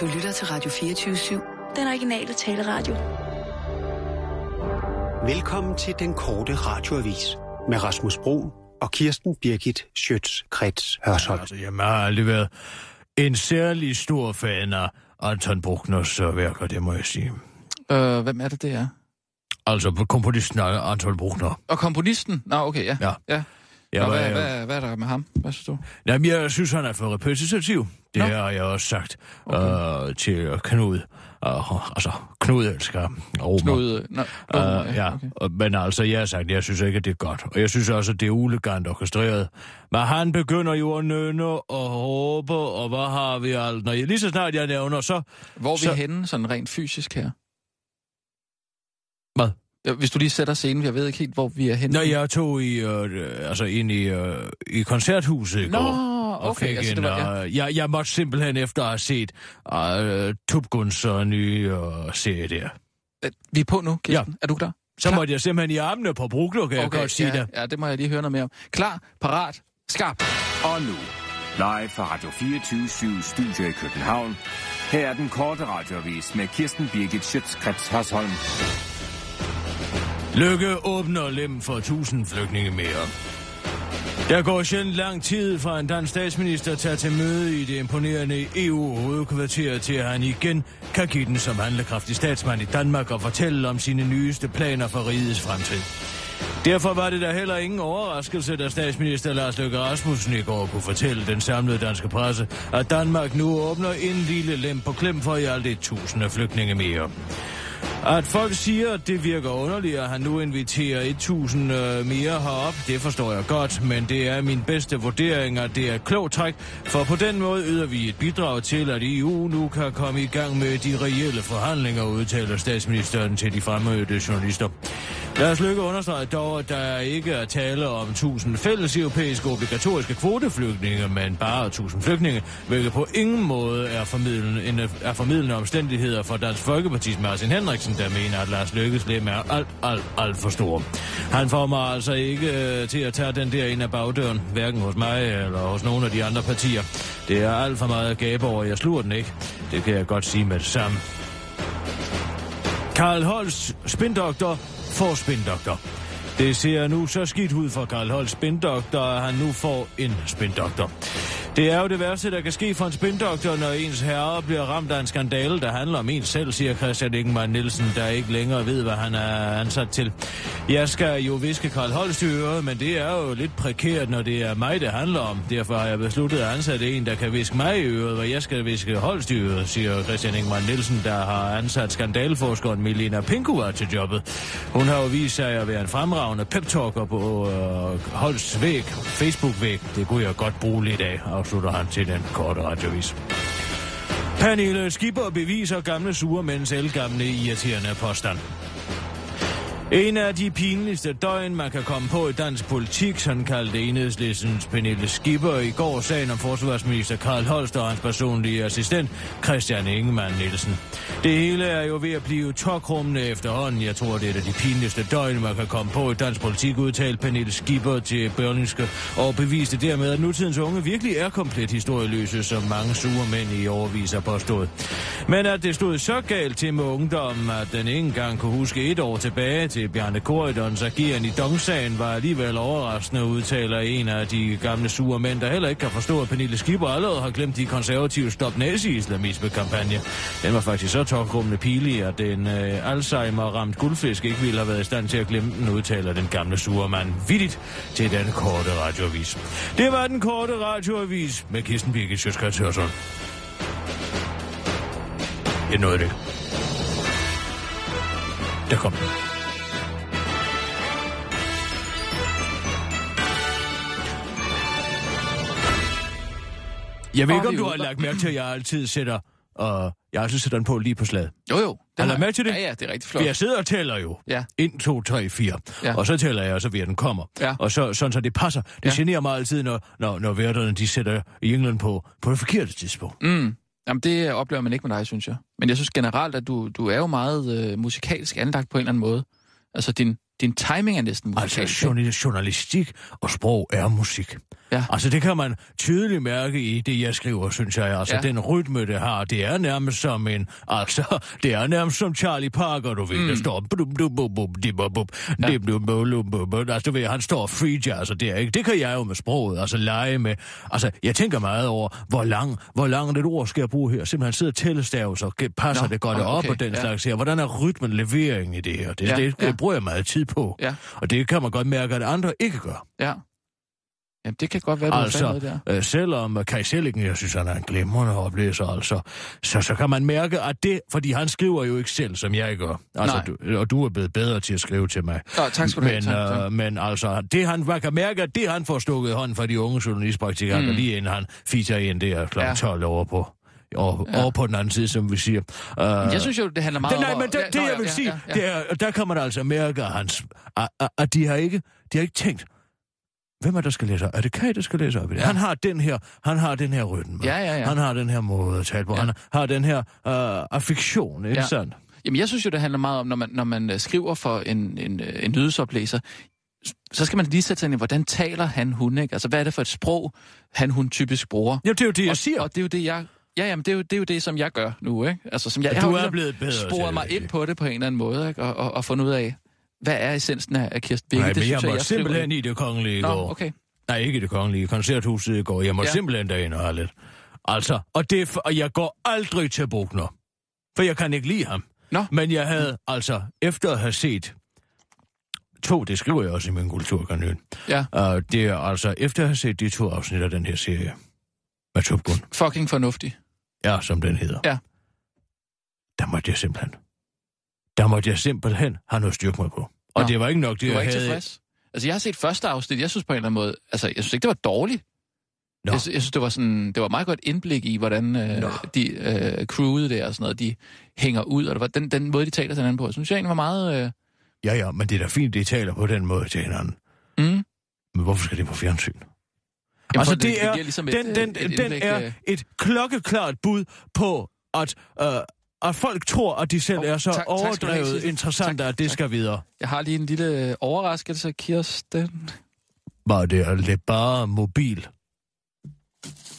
Du lytter til Radio 24-7. Den originale taleradio. Velkommen til den korte radioavis med Rasmus Bro og Kirsten Birgit Schøtz-Krets Hørsholm. Altså, jeg har aldrig været en særlig stor fan af Anton Bruckners øh, værker, det må jeg sige. Øh, hvem er det, det er? Altså komponisten Anton Bruckner. Og komponisten? Nå, okay, ja. Ja. ja. Jeg Nå, var, hvad, øh, hvad, hvad er der med ham? Hvad synes du? Jamen, jeg synes, han er for repetitiv. Det Nå. har jeg også sagt okay. øh, til Knud. Uh, altså, Knud elsker Roma. Knud... Nå, Uh, okay, ja, okay. men altså, jeg har sagt, jeg synes ikke, at det er godt. Og jeg synes også, at det er ulegant orkestreret. Men han begynder jo at nønne og håbe, og hvad har vi alt? Når jeg, lige så snart jeg nævner, så... Hvor er vi så- henne, sådan rent fysisk her? Hvad? Ja, Hvis du lige sætter scenen, jeg ved ikke helt, hvor vi er henne. Når jeg tog i, øh, altså ind i, øh, i koncerthuset i Nå, går. og okay, fik altså, en, det var- ja. øh, jeg, jeg måtte simpelthen efter at have set øh, Tubguns øh, nye øh, serie der. Øh, Vi er på nu, Kirsten. Er du klar? Så Klar. måtte jeg simpelthen i armene på Bruglo, kan jeg godt sige ja, det. ja, det må jeg lige høre noget mere om. Klar, parat, skarp. Og nu, live fra Radio 24 Studio i København. Her er den korte radiovis med Kirsten Birgit Schøtzgrads Hasholm. Lykke åbner lem for tusind flygtninge mere. Der går sjældent lang tid fra en dansk statsminister tager til møde i det imponerende EU-hovedkvarter til, at han igen kan give den som handlekraftig statsmand i Danmark og fortælle om sine nyeste planer for rigets fremtid. Derfor var det da heller ingen overraskelse, da statsminister Lars Løkke Rasmussen i går kunne fortælle den samlede danske presse, at Danmark nu åbner en lille lem på klem for i alt et tusinde flygtninge mere. At folk siger, at det virker underligt, at han nu inviterer 1000 øh, mere herop, det forstår jeg godt, men det er min bedste vurdering, at det er et klogt træk, for på den måde yder vi et bidrag til, at EU nu kan komme i gang med de reelle forhandlinger, udtaler statsministeren til de fremmødte journalister. Lars Lykke understreger dog, at der ikke er tale om 1000 fælles europæiske obligatoriske kvoteflygtninge, men bare 1000 flygtninge, hvilket på ingen måde er formidlende, en- er formidlende omstændigheder for Dansk Folkepartis Martin Henriksen, der mener, at Lars Lykkes lem er alt, alt, alt for stor. Han får mig altså ikke øh, til at tage den der ind af bagdøren, hverken hos mig eller hos nogle af de andre partier. Det er alt for meget at gabe over, jeg sluger den ikke. Det kan jeg godt sige med det samme. Karl Holst, spindoktor, får spindoktor. Det ser nu så skidt ud for Karl Holst spindoktor, at han nu får en spindoktor. Det er jo det værste, der kan ske for en spindoktor, når ens herre bliver ramt af en skandale, der handler om ens selv, siger Christian Ingemann Nielsen, der ikke længere ved, hvad han er ansat til. Jeg skal jo viske Karl Holst men det er jo lidt prekært, når det er mig, det handler om. Derfor har jeg besluttet at ansætte en, der kan viske mig i øret, hvor jeg skal viske Holst siger Christian Ingemann Nielsen, der har ansat skandalforskeren Milena Pinkova til jobbet. Hun har jo vist sig at være en fremragende pep-talker på øh, Holsts væg, Facebook-væg. Det kunne jeg godt bruge lidt af, afslutter han til den korte radiovis. Pernille Skipper beviser gamle sure mænds elgamle irriterende påstand. En af de pinligste døgn, man kan komme på i dansk politik, sådan kaldte enhedslistens Pernille Skipper i går sagen om forsvarsminister Karl Holst og hans personlige assistent Christian Ingemann Nielsen. Det hele er jo ved at blive tokrummende efterhånden. Jeg tror, det er et af de pinligste døgn, man kan komme på i dansk politik, udtalte Pernille Skipper til Berlingske, og beviste dermed, at nutidens unge virkelig er komplet historieløse, som mange sure mænd i overvis har påstået. Men at det stod så galt til med ungdommen, at den ikke engang kunne huske et år tilbage til Bjarne Korydons ageren i Dong-sagen, var alligevel overraskende, udtaler en af de gamle sure mænd, der heller ikke kan forstå, at Pernille Skipper allerede har glemt de konservative stop nazi-islamisme-kampagne. Den var faktisk så tårgrummende pilig, at den øh, Alzheimer-ramt guldfisk ikke ville have været i stand til at glemme den, udtaler den gamle sure mand vittigt til den korte radioavis. Det var den korte radioavis med Kirsten Birgit Sjøtskrets Hørsson. Jeg nåede det. Der kom den. Jeg ved Og ikke, om du har lagt mærke til, at jeg altid sætter, og jeg altid sætter den på lige på slaget. Jo, jo. Har du lagt mærke til det? Ja, ja, det er rigtig flot. Jeg sidder og tæller jo. Ja. 1, 2, 3, 4. Ja. Og så tæller jeg, så ved den kommer. Ja. Og så, sådan så det passer. Det Ja. generer mig altid, når, når, når værterne de sætter jinglen på, på det forkerte tidspunkt. Mm. Jamen, det oplever man ikke med dig, synes jeg. Men jeg synes generelt, at du, du er jo meget øh, musikalsk anlagt på en eller anden måde. Altså, din din timing er næsten Altså, musikalsk. journal- journalistik og sprog er musik. Ja. Altså, det kan man tydeligt mærke i det, jeg skriver, synes jeg. Altså, Ja. ja. den rytme, det har, det er nærmest som en... Altså, det er nærmest som Charlie Parker, du ved, mm. der står... bum, bum, bum, bum, dim, bum, bum, dim, bum, bum, bum, bum. Altså, du ved, han står free jazz, og det er ikke... Det kan jeg jo med sproget, altså lege med... Altså, jeg tænker meget over, hvor lang, hvor lang et ord skal jeg bruge her. Simpelthen sidde og tælle stavelser, og passer Nå, det godt okay, op og den ja. slags her. Hvordan er rytmen, leveringen i det her? Det, Ja, det, det ja. bruger jeg meget tid på. Ja. Og det kan man godt mærke, at andre ikke gør. Ja. Jamen, det kan godt være, du har Altså, der. øh, selvom Kai Selliken, jeg synes, han er en glimrende oplæser, altså, så, så kan man mærke, at det, fordi han skriver jo ikke selv, som jeg gør. Altså, Nej. du, og du er blevet bedre til at skrive til mig. Nå, tak skal du have. Men, Tak, tak. øh, men altså, det han, man kan mærke, at det han får stukket i hånden fra de unge journalistpraktikanter, Mm. lige inden han fiser ind der kl. Ja. 12 over på, over, Ja. over på den anden side, som vi siger. Uh, Jeg synes jo, det handler meget det, nej, om... men det, Ja, det nå, jeg vil ja, sige, ja, ja. det er, og der kan man altså mærke, at, hans, at, at- at de har ikke, de har ikke tænkt, hvem er der skal læse op? Er det Kai, der skal læse op i det? Ja. Han har den her, han har den her rytme. Ja, ja, ja. Han har den her måde at tale på. Ja. Han har den her uh, affektion, ikke Ja. sandt? Jamen, jeg synes jo, det handler meget om, når man, når man øh, skriver for en, en, øh, en nyhedsoplæser, så skal man lige sætte sig ind i, hvordan taler han, hun, ikke? Altså, hvad er det for et sprog, han, hun typisk bruger? Ja, det er jo det, jeg og, siger. Og det er jo det, jeg... Ja, jamen, det er, jo, det er jo det, som jeg gør nu, ikke? Altså, som jeg, jeg du har er ligesom blevet bedre sporet mig ind på det på en eller anden måde, ikke? Og, og, og fundet ud af, hvad er essensen af, af Kirsten Birke? Nej, det men synes jeg måtte jeg skriver simpelthen i. det kongelige i Nå, går. okay. Nej, ikke i det kongelige. Koncerthuset i går. Jeg må Ja. simpelthen derind og lidt. Altså, og, det, og jeg går aldrig til Bruckner. For jeg kan ikke lide ham. Nå. Men jeg havde altså, efter at have set to, det skriver jeg også i min kulturkanon. Ja, Uh, det er altså, efter at have set de to afsnit af den her serie, med Top Gun, fucking fornuftig. ja, som den hedder. Ja. Der måtte jeg simpelthen. Der måtte jeg simpelthen have noget styrke mig på. Og Nå. det var ikke nok det, Du var jeg ikke havde... tilfreds? Altså, jeg har set første afsnit, jeg synes på en eller anden måde, altså, jeg synes ikke, det var dårligt. Nå. Jeg, jeg synes, det var sådan, det var meget godt indblik i, hvordan øh, Nå. de øh, crewet der og sådan noget, de hænger ud, og det var den, den måde, de taler til hinanden på, synes jeg egentlig var meget... Øh, Ja, ja, men det er da fint, de taler på den måde til hinanden. mm. Men hvorfor skal det på fjernsyn? Jamen, altså, det, det er, ligesom et, den, den, et den indblik, er øh, et klokkeklart bud på, at, øh, at folk tror, at de selv Åh, er så tak- tak overdrevet Sissel. interessante, Tak, at det tak. skal videre. Jeg har lige en lille overraskelse, Kirsten. Var det, er det bare mobil?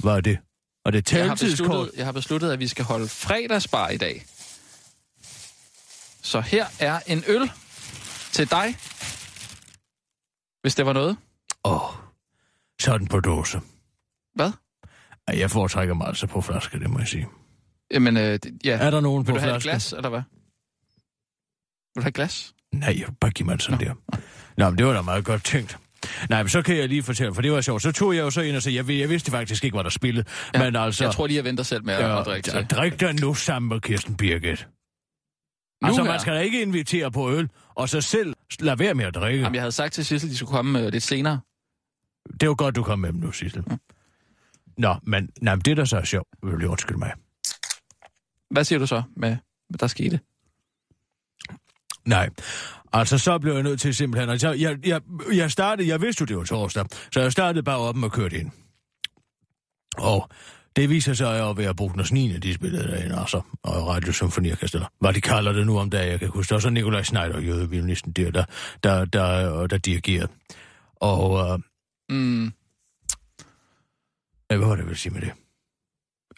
Var det? Og det Jeg har, besluttet, jeg har besluttet, at vi skal holde fredagsbar i dag. Så her er en øl til dig, hvis det var noget. Åh, oh, sådan på dåse. Hvad? Jeg foretrækker mig altså på flaske, det må jeg sige. Jamen, øh, det- ja. Er der nogen Vil på du have et glas, eller hvad? Vil du have et glas? Nej, bare giv mig en sådan der. Nå, men det var da meget godt tænkt. Nej, men så kan jeg lige fortælle, for det var sjovt. Så tog jeg jo så ind og sagde, jeg, jeg vidste faktisk ikke, hvad der spillede. Ja, men altså, Jeg tror lige, jeg venter selv med at, ja, at drikke til. drik dig nu sammen med Kirsten Birgit. Nu altså, man skal da ikke invitere på øl, og så selv lade være med at drikke. Jamen, jeg havde sagt til Sissel, at de skulle komme øh, lidt senere. Det er jo godt, du kom med dem nu, Sissel. Nå, men nej, men det, der så er sjovt, vil du undskylde mig. Hvad siger du så med, hvad der skete? Nej, altså så blev jeg nødt til simpelthen... Altså, jeg, jeg, jeg startede, jeg vidste jo, det var torsdag, så jeg startede bare op og kørte ind. Og det viser sig at være Brugners 9. de spillede derinde, altså, og radiosymfoniorkester. Hvad de kalder det nu om dagen, jeg kan huske. Der var så Nikolaj Schneider, jødeviolinisten der, der, der, der, der, der dirigerede. Og øh, Mm, hvad var det, jeg ville sige med det?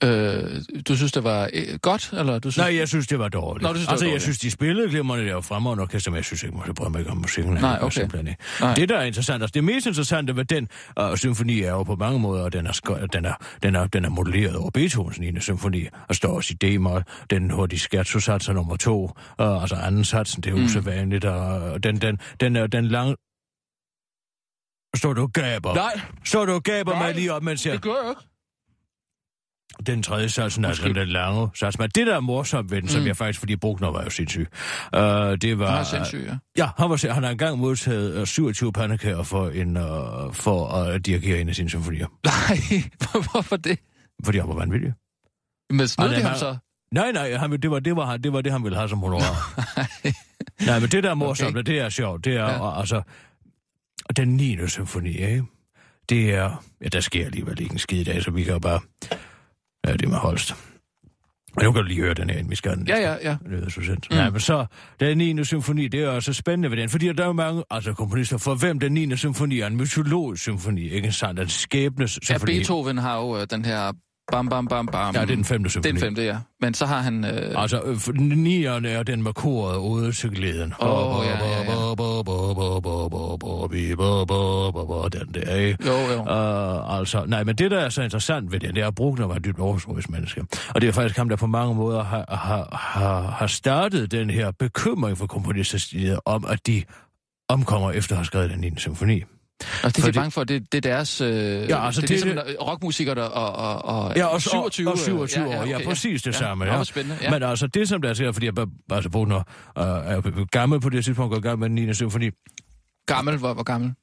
Øh, du synes, det var øh, godt, eller du synes... Nej, jeg synes, det var dårligt. Nå, du synes, det altså, jeg dårligt. synes, de spillede glimrende der fremragende orkester, men jeg synes ikke, man bryde mig ikke om musikken. Nej, Jeg okay. simpelthen ikke. Nej. Det, der er interessant, altså det mest interessante ved den uh, symfoni er jo på mange måder, at den er, den er, den er, den er modelleret over Beethovens 9. symfoni, og står også i D-mol, den hurtige scherzo-sats er nummer to, uh, altså anden satsen, det er Mm. usædvanligt, og den, den, den, er, den lang... Står du og gaber? Nej, Står du og gaber Nej, mig lige op, mens jeg... det gør jeg ikke. Den tredje satsen, altså den lange sats. Men det, der er morsomt ved den, mm. som jeg faktisk, fordi Bruckner var jo sindssyg, uh, det var... Han er sindssyg, ja. Ja, han, var, han har engang modtaget uh, 27 pandekager for, en, uh, for at dirigere en af sine symfonier. Nej, hvorfor det? Fordi han var vanvittig. Men snød de ham så? Nej, nej, han, det, var, det, var, han- det var det, han ville have som honorar. nej, men det, der er morsomt, okay. det er sjovt, det er Ja. ja. altså... Den 9. symfoni, ikke? Det er... Ja, der sker alligevel ikke en skid i dag, så vi kan jo bare... Ja, det er med Holst. Og nu kan du lige høre den her, inden vi skal den. Ja, ja, ja. Det er så sindssygt. Mm. Ja, men så, den 9. symfoni, det er også spændende ved den, fordi der er jo mange altså, komponister, for hvem den 9. symfoni er en mytologisk symfoni, ikke sandt? En skæbnes Ja, symfoni. Beethoven har jo øh, den her bam, bam, bam, bam. Ja, det er den femte symfoni. Den femte, ja. Men så har han... Øh, Altså, øh, nierne er den med koret ude til glæden. Åh, ja, ja, ja. Den der, ikke? jo, jo. Uh, altså, nej, men det, der er så interessant ved det, det er, at Bruckner var et dybt menneske. Og det er faktisk ham, der på mange måder har, har, har, har startet den her bekymring for komponisterne om, at de omkommer efter at have skrevet den 9. symfoni. Og det er de bange for, det, det er deres... Øh, Ja, altså, det er det- ligesom det- når rockmusikere der, og, og, og, Ja, og, 27, og, og 27 øh, år, ja, præcis det samme. Ja, Ja. ja. ja. Men altså, det som der sker, fordi jeg, altså, Bruckner øh, er gammel på det tidspunkt, går i gang med den 9. symfoni, Gammel, hvor, hvor gammel?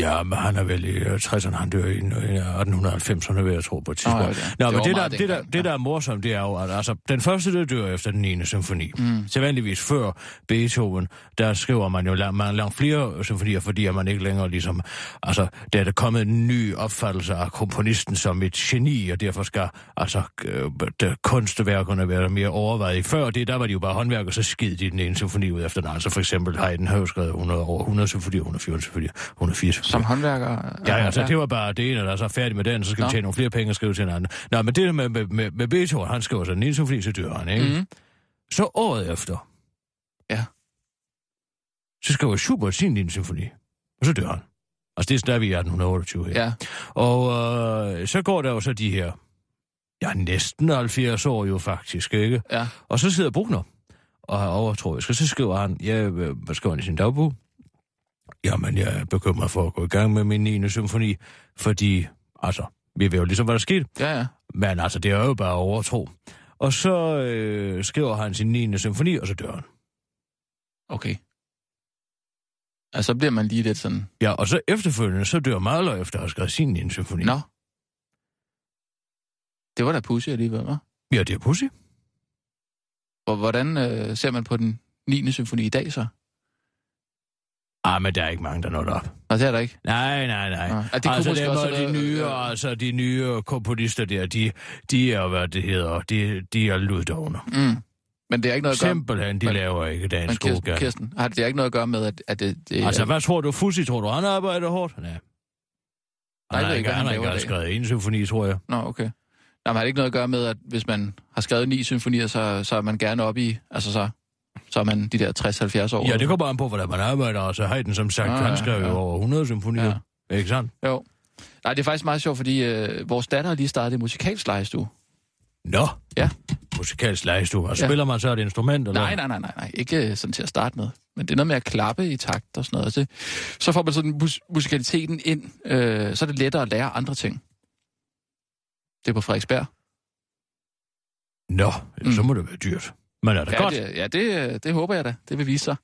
Ja, men han er vel i øh, 60'erne, han dør i øh, 1890'erne, vil jeg tro på et tidspunkt. Oh, det- Nå, det men det der, det, der, det, der er morsomt, det er jo, at altså, den første, der dør efter den 9. symfoni. Mm. Sædvanligvis før Beethoven, der skriver man jo langt, man langt flere symfonier, fordi at man ikke længere ligesom, altså, der er der kommet en ny opfattelse af komponisten som et geni, og derfor skal altså øh, der, kunstværkerne være mere overvejet. Før det, der var de jo bare håndværk, og så skid de den ene symfoni ud efter den. Altså for eksempel Haydn har jo skrevet 100, over 100 symfonier, 104 symfonier, 104 symfonier. Som håndværker? Ja, ja, så det var bare det ene, der er så færdig med den, så skal Nå. vi tjene nogle flere penge og skrive til en anden. Nå, men det med, med, med, med Beethoven, han skriver så den ene symfoni, så dør han, ikke? Mm. Så året efter, Ja. så skriver Schubert sin 9. symfoni, og så dør han. Altså, det er vi i 1828 her. Ja. Og øh, så går der jo så de her, ja, næsten 70 år jo faktisk, ikke? Ja. Og så sidder Bruckner og har overtroisk, og så skriver han, ja, hvad skriver han i sin dagbog? Jamen, jeg er bekymret for at gå i gang med min 9. symfoni, fordi, altså, vi ved jo ligesom, hvad der skete. Ja, ja. Men altså, det er jo bare overtro. Og så øh, skriver han sin 9. symfoni, og så dør han. Okay. Altså, så bliver man lige lidt sådan... Ja, og så efterfølgende, så dør Mahler efter at have skrevet sin 9. symfoni. Nå. Det var da pudsigt alligevel, hva'? Ja, det er pussy. Og hvordan øh, ser man på den 9. symfoni i dag så? Ah, men der er ikke mange, der når op. Og det er der ikke. Nej, nej, nej. Nå. Ja, det altså, måske dem, også og de nye, øh, altså, de nye komponister der, de, de er, hvad det hedder, de, de er luddovne. Mm. Men det er ikke noget at gøre... Simpelthen, de men- laver ikke Men dagens gode Kirsten. Kirsten, har det ikke noget at gøre med, at, at det, det Altså, hvad tror du, Fussi, tror du, han arbejder hårdt? Nej. Han har ikke, han ikke skrevet en symfoni, tror jeg. Nå, okay. Nå, men har det ikke noget at gøre med, at hvis man har skrevet ni symfonier, så, så er man gerne op i... Altså, så, så er man de der 60-70 år. Ja, det kommer an på, hvordan man arbejder. Altså, Haydn, som sagt, Ah, han ja, skrev jo ja. over 100 symfonier. Ja. Ikke sandt? Jo. Nej, det er faktisk meget sjovt, fordi øh, vores datter har lige startet musikalsk legestue. Nå, Ja. musikalsk legestue. Og Ja. spiller man så et instrument? Eller? Nej, nej, nej, nej, nej. Ikke øh, sådan til at starte med. Men det er noget med at klappe i takt og sådan noget. Så, så får man sådan mus- musikaliteten ind. Øh, så er det lettere at lære andre ting. Det er på Frederiksberg. Nå, Mm. så må det være dyrt. Men er det Ja, godt? det, ja det, det håber jeg da. Det vil vise sig.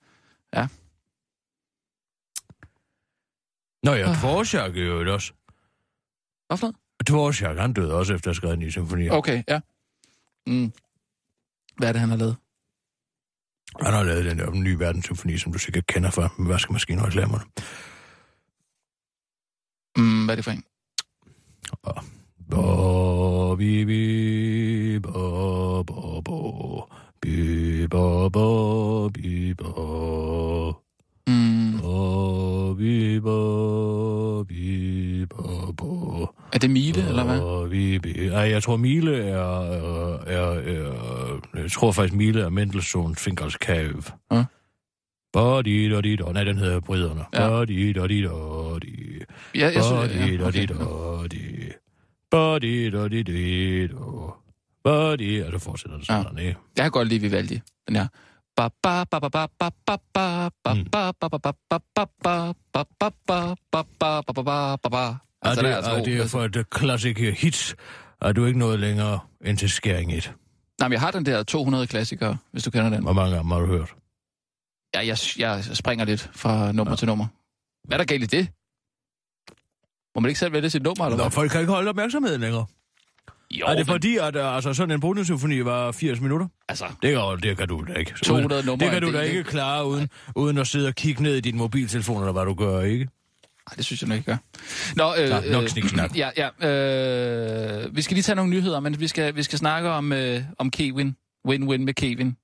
Nå ja, Ah. Dvorak er jo også. Hvad for noget? Dvorak, han døde også efter at have skrevet en symfoni. Okay, ja. Mm. Hvad er det, han har lavet? Han har lavet den der nye verdenssymfoni, som du sikkert kender fra vaskemaskiner og reklamerne. Mm, hvad er det for en? Bo, bi, bi, bo, bo, bo. Biba, ba, biba. Mm. Ba, biba, biba, ba. Er det Mile, eller hvad? Bibi. Jeg tror, Mile er, øh, er, er... Jeg tror faktisk, Mile er Mendelssohns Fingers Cave. Ja. Body, da, di, da. Nej, den hedder Briderne. Ja. Body, da, di, da, di. Ja, jeg synes, er. Body, da, di, da, di. Body, da, di, di, da. Buddy, og det fortsætter det sådan. Ja. Jeg kan godt lide Vivaldi, den her. Altså, det, er det er for et classic hit, og du ikke noget længere end til skæring 1. Nej, men jeg har den der 200 klassikere, hvis du kender den. Hvor mange gange har du hørt? Ja, jeg, jeg springer lidt fra nummer til nummer. Hvad er der galt i det? Må man ikke selv vælge sit nummer? Eller Nå, hvad? folk kan ikke holde opmærksomheden længere. Jo, er det men- fordi, at uh, altså, sådan en Brunensymfoni var 80 minutter? Altså, Det kan, det kan du da ikke. 200 numre Det kan du da ikke klare uden, uden at sidde og kigge ned i din mobiltelefon, eller hvad du gør, ikke? Nej, det synes jeg nok ikke gør. Nå, øh, Klar, nok sniksnak. Ja, ja. Øh, vi skal lige tage nogle nyheder, men vi skal, vi skal snakke om, øh, om Kevin. Win-win med Kevin.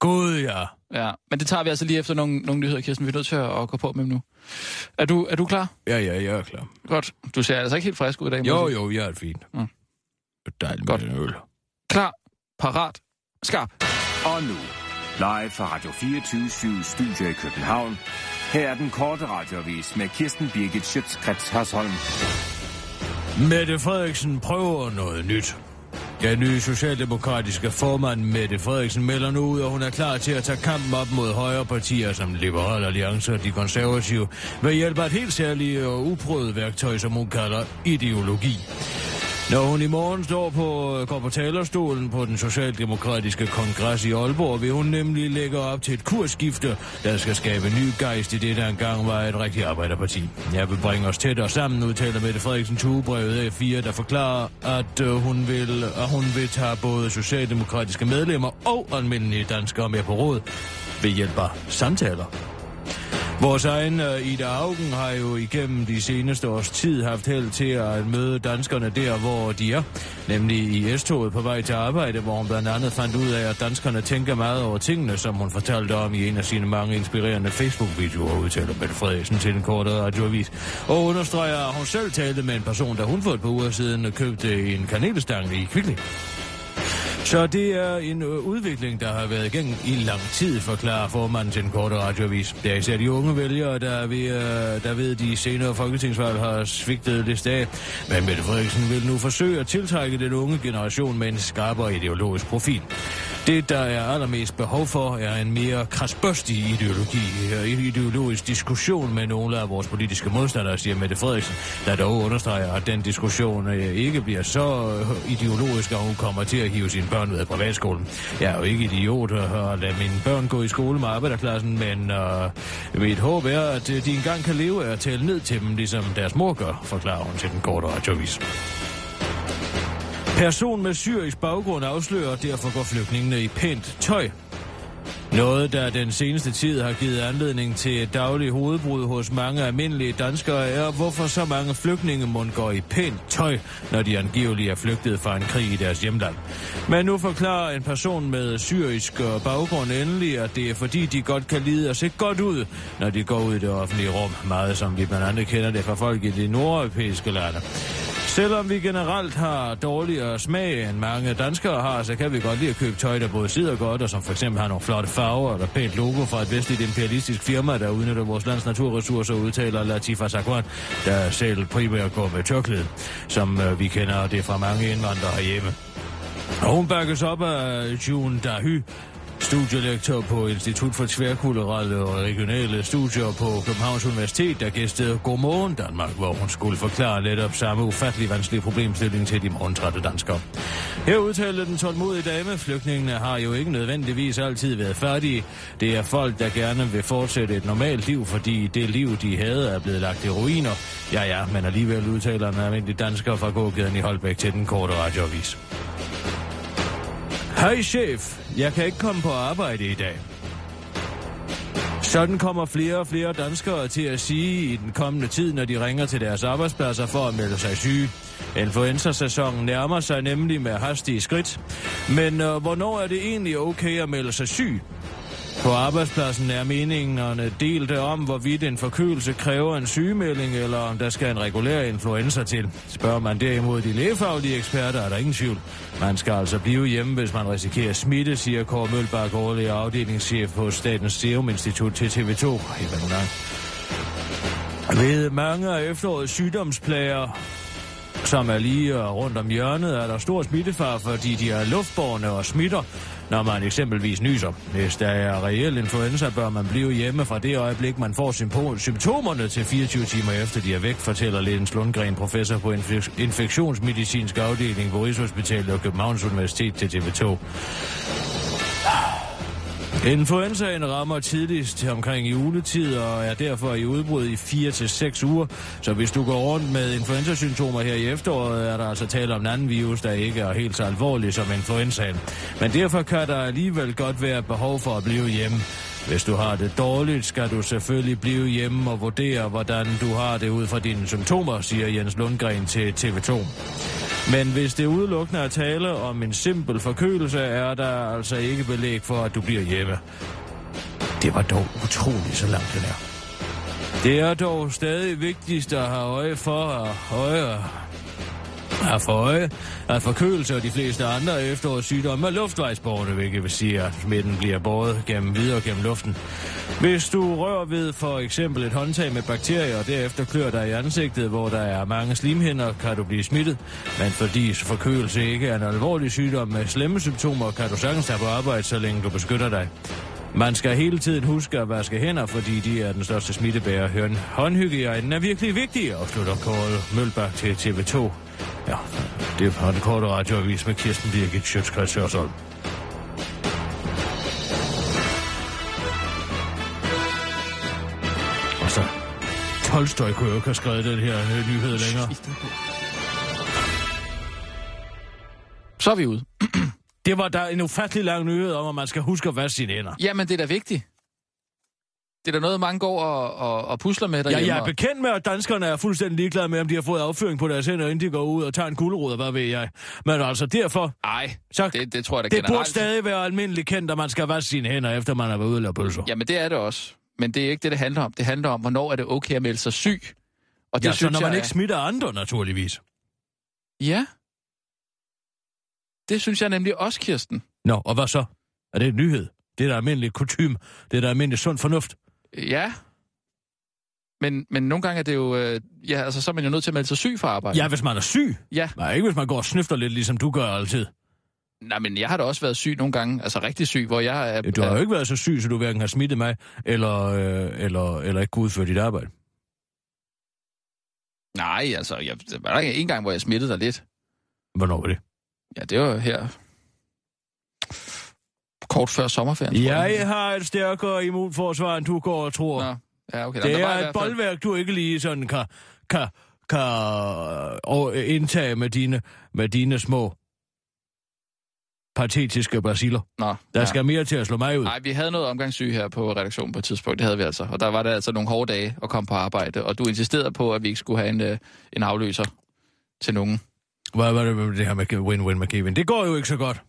Gud, ja. Ja, men det tager vi altså lige efter nogle, nogle nyheder, Kirsten. Vi er nødt til at, at gå på med dem nu. Er du, er du klar? Ja, ja, jeg er klar. Godt. Du ser altså ikke helt frisk ud i dag. Jo, sige. jo, jeg er fint. Mm. Det er dejligt Godt. med en øl. Klar, parat, skarp. Og nu, live fra Radio 24 Studio i København. Her er den korte radiovis med Kirsten Birgit Schøtzgrads Hasholm. Mette Frederiksen prøver noget nyt. Den nye socialdemokratiske formand Mette Frederiksen melder nu ud, at hun er klar til at tage kampen op mod højre partier som Liberal Alliance og de konservative ved hjælp af et helt særligt og uprøvet værktøj, som hun kalder ideologi. Når hun i morgen står på, øh, går på talerstolen på den socialdemokratiske kongres i Aalborg, vil hun nemlig lægge op til et kursskifte, der skal skabe ny gejst i det, der engang var et rigtigt arbejderparti. Jeg vil bringe os tættere sammen, udtaler Mette Frederiksen tugebrevet ugebrevet A4, der forklarer, at øh, hun vil, at hun vil tage både socialdemokratiske medlemmer og almindelige danskere med på råd ved hjælp af samtaler. Vores egen øh, Ida Augen har jo igennem de seneste års tid haft held til at møde danskerne der, hvor de er. Nemlig i S-toget på vej til arbejde, hvor hun blandt andet fandt ud af, at danskerne tænker meget over tingene, som hun fortalte om i en af sine mange inspirerende Facebook-videoer, udtaler Mette Frederiksen til en kort radioavis. Og understreger, at hun selv talte med en person, der hun for et par uger siden købte en kanelstang i Kvickly. Så det er en øh, udvikling, der har været igennem i lang tid, forklarer formanden til den korte radioavis. Det er især de unge vælgere, der ved, øh, der ved de senere folketingsvalg har svigtet lidt af. Men Mette Frederiksen vil nu forsøge at tiltrække den unge generation med en skarpere ideologisk profil. Det, der er allermest behov for, er en mere krasbørstig ideologi, øh, ideologisk diskussion med nogle af vores politiske modstandere, siger Mette Frederiksen, der dog understreger, at den diskussion øh, ikke bliver så ideologisk, at hun kommer til at hive sine børn ud af privatskolen. Jeg er jo ikke idiot at lade mine børn gå i skole med arbejderklassen, men øh, mit håb er, at øh, de engang kan leve af at tale ned til dem, ligesom deres mor gør, forklarer hun til den korte radiovis. Person med syrisk baggrund afslører, derfor går flygtningene i pænt tøj. Noget, der den seneste tid har givet anledning til daglig hovedbrud hos mange almindelige danskere, er, hvorfor så mange flygtninge må går i pænt tøj, når de angiveligt er flygtet fra en krig i deres hjemland. Men nu forklarer en person med syrisk baggrund endelig, at det er fordi, de godt kan lide at se godt ud, når de går ud i det offentlige rum, meget som vi blandt andet kender det fra folk i de nordeuropæiske lande. Selvom vi generelt har dårligere smag end mange danskere har, så kan vi godt lide at købe tøj, der både sidder godt, og som for eksempel har nogle flotte farver eller pænt logo fra et vestligt imperialistisk firma, der udnytter vores lands naturressourcer, udtaler Latifa Sakwan, der selv primært går med tørklæde, som øh, vi kender det fra mange indvandrere herhjemme. Og hun bakkes op af June Dahy, studielektor på Institut for Tværkulturelle og Regionale Studier på Københavns Universitet, der gæstede Godmorgen Danmark, hvor hun skulle forklare netop samme ufattelig vanskelige problemstilling til de morgentrætte danskere. Her udtalte den tålmodige dame, flygtningene har jo ikke nødvendigvis altid været færdige. Det er folk, der gerne vil fortsætte et normalt liv, fordi det liv, de havde, er blevet lagt i ruiner. Ja, ja, men alligevel udtaler en almindelig dansker fra gågaden i Holbæk til den korte radioavis. Hej chef, jeg kan ikke komme på arbejde i dag. Sådan kommer flere og flere danskere til at sige i den kommende tid, når de ringer til deres arbejdspladser for at melde sig syge. Influenza-sæsonen nærmer sig nemlig med hastige skridt. Men øh, hvornår er det egentlig okay at melde sig syg? På arbejdspladsen er meningerne delte om, hvorvidt en forkølelse kræver en sygemelding, eller om der skal en regulær influenza til. Spørger man derimod de lægefaglige eksperter, er der ingen tvivl. Man skal altså blive hjemme, hvis man risikerer smitte, siger Kåre Mølbak, årlig afdelingschef på Statens Serum Institut til TV2. Ved mange af efterårets sygdomsplager, som er lige øh, rundt om hjørnet, er der stor smittefar, fordi de er luftborne og smitter, når man eksempelvis nyser. Hvis der er reel influenza, bør man blive hjemme fra det øjeblik, man får symptomerne til 24 timer efter de er væk, fortæller Lens Lundgren, professor på infek- infektionsmedicinsk afdeling på Rigshospitalet og Københavns Universitet til TV2. Influenzaen rammer tidligst omkring juletid og er derfor i udbrud i 4 til seks uger. Så hvis du går rundt med influenzasymptomer her i efteråret, er der altså tale om en anden virus, der ikke er helt så alvorlig som influenzaen. Men derfor kan der alligevel godt være behov for at blive hjemme. Hvis du har det dårligt, skal du selvfølgelig blive hjemme og vurdere, hvordan du har det ud fra dine symptomer, siger Jens Lundgren til TV2. Men hvis det udelukkende er tale om en simpel forkølelse, er der altså ikke belæg for, at du bliver hjemme. Det var dog utroligt så langt det er. Det er dog stadig vigtigst at have øje for, at øje er for øje, at forkølelse og de fleste andre efterårssygdomme er luftvejsborgerne, hvilket vil sige, at smitten bliver båret gennem videre gennem luften. Hvis du rører ved for eksempel et håndtag med bakterier, og derefter klør dig i ansigtet, hvor der er mange slimhinder, kan du blive smittet. Men fordi forkølelse ikke er en alvorlig sygdom med slemme symptomer, kan du sagtens tage på arbejde, så længe du beskytter dig. Man skal hele tiden huske at vaske hænder, fordi de er den største smittebærer. Høren. Håndhygiejnen er virkelig vigtig, afslutter Kåre Mølbak til TV2. Ja, det var den korte radioavis med Kirsten Birgit Sjøtskreds Hørsholm. Og så Tolstoy kunne jo ikke have skrevet den her øh, nyhed længere. Så er vi ude. Det var der en ufattelig lang nyhed om, at man skal huske at vaske sine hænder. Jamen, det er da vigtigt. Det er da noget, mange går og, og, og pusler med Ja, derhjemme. jeg er bekendt med, at danskerne er fuldstændig ligeglade med, om de har fået afføring på deres hænder, inden de går ud og tager en gulerod, og hvad ved jeg. Men altså derfor, Nej, så det, det tror jeg da det generelt. burde stadig være almindeligt kendt, at man skal vaske sine hænder, efter man har været ude og lave pølser. Jamen, det er det også. Men det er ikke det, det handler om. Det handler om, hvornår er det okay at melde sig syg. Og det ja, så synes når man jeg ikke smitter andre, naturligvis. Ja. Det synes jeg nemlig også, Kirsten. Nå, og hvad så? Er det en nyhed? Det er da almindelig kutum. Det er da almindelig sund fornuft. Ja. Men, men nogle gange er det jo... Øh, ja, altså, så er man jo nødt til at melde sig syg for arbejde. Ja, hvis man er syg. Ja. Nej, ikke hvis man går og snøfter lidt, ligesom du gør altid. Nej, men jeg har da også været syg nogle gange. Altså rigtig syg, hvor jeg er... Du har jo ikke været så syg, så du hverken har smittet mig, eller, øh, eller, eller ikke kunne udføre dit arbejde. Nej, altså, jeg, der var ikke en gang, hvor jeg smittede dig lidt. Hvornår var det? Ja, det var her... Kort før sommerferien. tror Jeg har et stærkere immunforsvar, end du går og tror. Nå, ja, okay. Det i er et fald- boldværk, du ikke lige sådan kan, kan, kan og indtage med dine, med dine små patetiske basiller. Nå, Der ja. skal mere til at slå mig ud. Nej, vi havde noget omgangssyge her på redaktionen på et tidspunkt. Det havde vi altså. Og der var der altså nogle hårde dage at komme på arbejde. Og du insisterede på, at vi ikke skulle have en, øh, en afløser til nogen. Hvad var det med det her med win-win med Kevin? Det går jo ikke så godt.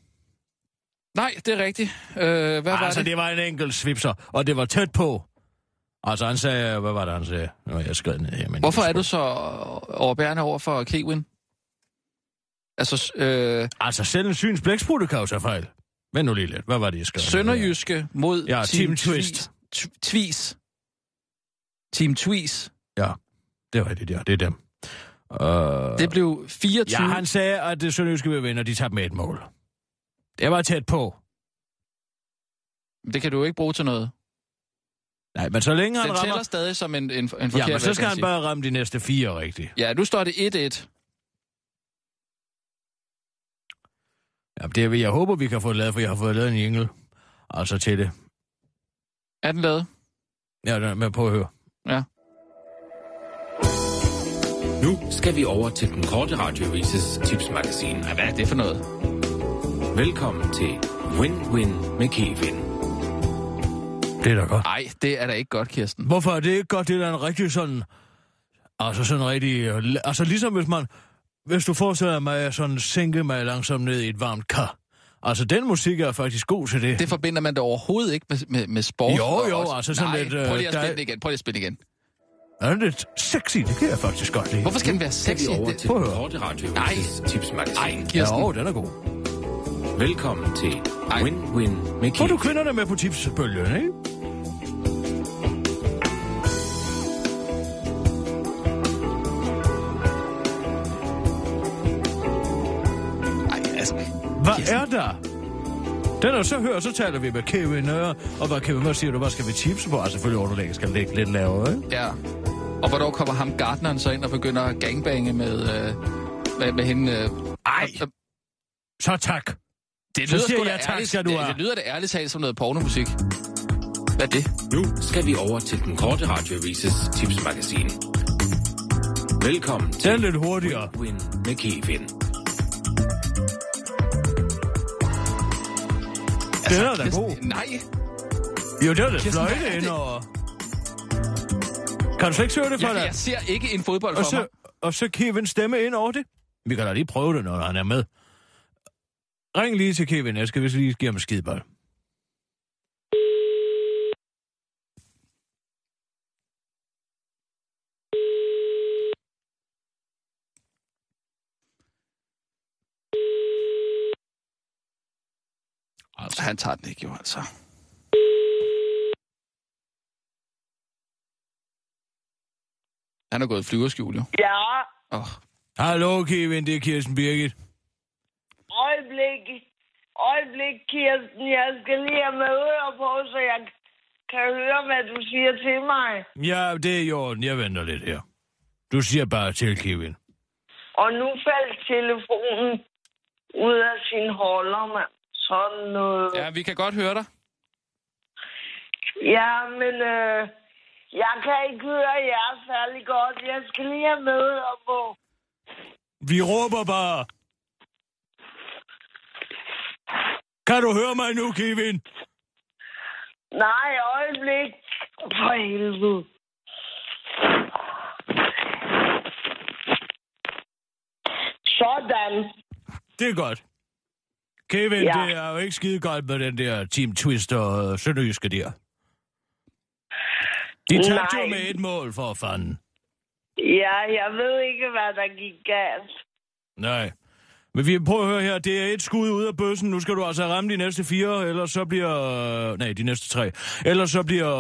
Nej, det er rigtigt. Øh, hvad var altså, det? det var en enkelt svipser, og det var tæt på. Altså, han sagde, hvad var det, han sagde? Nå, jeg skrev ned her. Men Hvorfor er du så overbærende over for Kewin? Altså, øh, Altså, selv en syns blæksprutte kan jo tage fejl. Vent nu lige lidt. Hvad var det, jeg skrev? Sønderjyske mod Ja, Team Twi- Twist. Tw- Tvis. Team Tvis. Ja, det er rigtigt, ja. Det er dem. Uh... Det blev 24... Ja, han sagde, at det sønderjyske vil vinde, og de tabte med et mål. Det var tæt på. Det kan du jo ikke bruge til noget. Nej, men så længe han Den tæller rammer... stadig som en, en, en forkert Ja, men så skal han bare ramme de næste fire rigtigt. Ja, nu står det 1-1. Ja, det er, jeg håber, vi kan få det lavet, for jeg har fået lavet en jingle. Altså til det. Er den lavet? Ja, den er med på at høre. Ja. Nu skal vi over til den korte radiovises tipsmagasin. ja. Hvad er det for noget? Velkommen til Win-Win med Kevin. Det er da godt. Nej, det er da ikke godt, Kirsten. Hvorfor er det ikke godt? Det er da en rigtig sådan... Altså sådan rigtig... øh, Altså ligesom hvis man... Hvis du forestiller mig at sådan sænke mig langsomt ned i et varmt kar. Altså den musik er faktisk god til det. Det forbinder man da overhovedet ikke med, med, med sport. Jo, og jo, også- altså sådan Nej, lidt, øh, prøv lige at der- spille den igen. Prøv lige at spille igen. Er det lidt sexy? Det kan jeg faktisk godt lide. Hvorfor skal den være sexy? over Det- til prøv at høre. korte radiovises tipsmagasin. Nej, Kirsten. Ja, den er god. Velkommen til. Win-Win med Får Kevin. du kvinderne med på tipsbølgen, ikke? Ej, altså... Hvad Kirsten. er der? Den er så hør, så taler vi med Kevin, og hvad Kevin, hvad siger du, hvad skal vi tipse på? Altså selvfølgelig underlægget skal ligge lidt lavere, ikke? Ja. Og hvornår kommer ham Gardneren så ind og begynder at gangbange med, øh, med, med hende? Øh, Ej, øh, så tak. det så lyder siger sgu da jeg tak, ærligt, skal du det, det lyder da ærligt talt som noget pornomusik. Hvad er det? Nu skal vi over til den korte radiovises tipsmagasin. Velkommen Den til er lidt hurtigere. Win med Kevin. Den er da Kirsten, god. Nej. Jo, det er det fløjte det? ind over. Kan du slet ikke høre det for Jeg, dig? jeg ser ikke en fodbold Og for mig. så, og så Kevin stemme ind over det. Vi kan da lige prøve det, når han er med. Ring lige til Kevin. Jeg skal vist lige give ham en skidebold. Altså, han tager den ikke jo, altså. Han er gået flyverskjul, jo. Ja, Oh. Hallo, Kevin. Det er Kirsten Birgit. øjeblik. Øjeblik, Kirsten. Jeg skal lige have med øre på, så jeg kan høre, hvad du siger til mig. Ja, det er i orden. Jeg venter lidt her. Du siger bare til, Kevin. Og nu faldt telefonen ud af sin holder, mand. Sådan noget. Ja, vi kan godt høre dig. Ja, men øh, jeg kan ikke høre jer særlig godt. Jeg skal lige have med øre på. Vi råber bare. Kan du høre mig nu, Kevin? Nej, øjeblik. For helvede. Sådan. Det er godt. Kevin, Ja. det er jo ikke skide godt med den der Team Twist og øh, Sønderjyske der. De tabte jo med et mål for fanden. Ja, jeg ved ikke, hvad der gik galt. Nej. Men vi prøver at høre her, det er et skud ud af bøssen. Nu skal du altså ramme de næste fire, eller så bliver... Nej, de næste tre. Ellers så bliver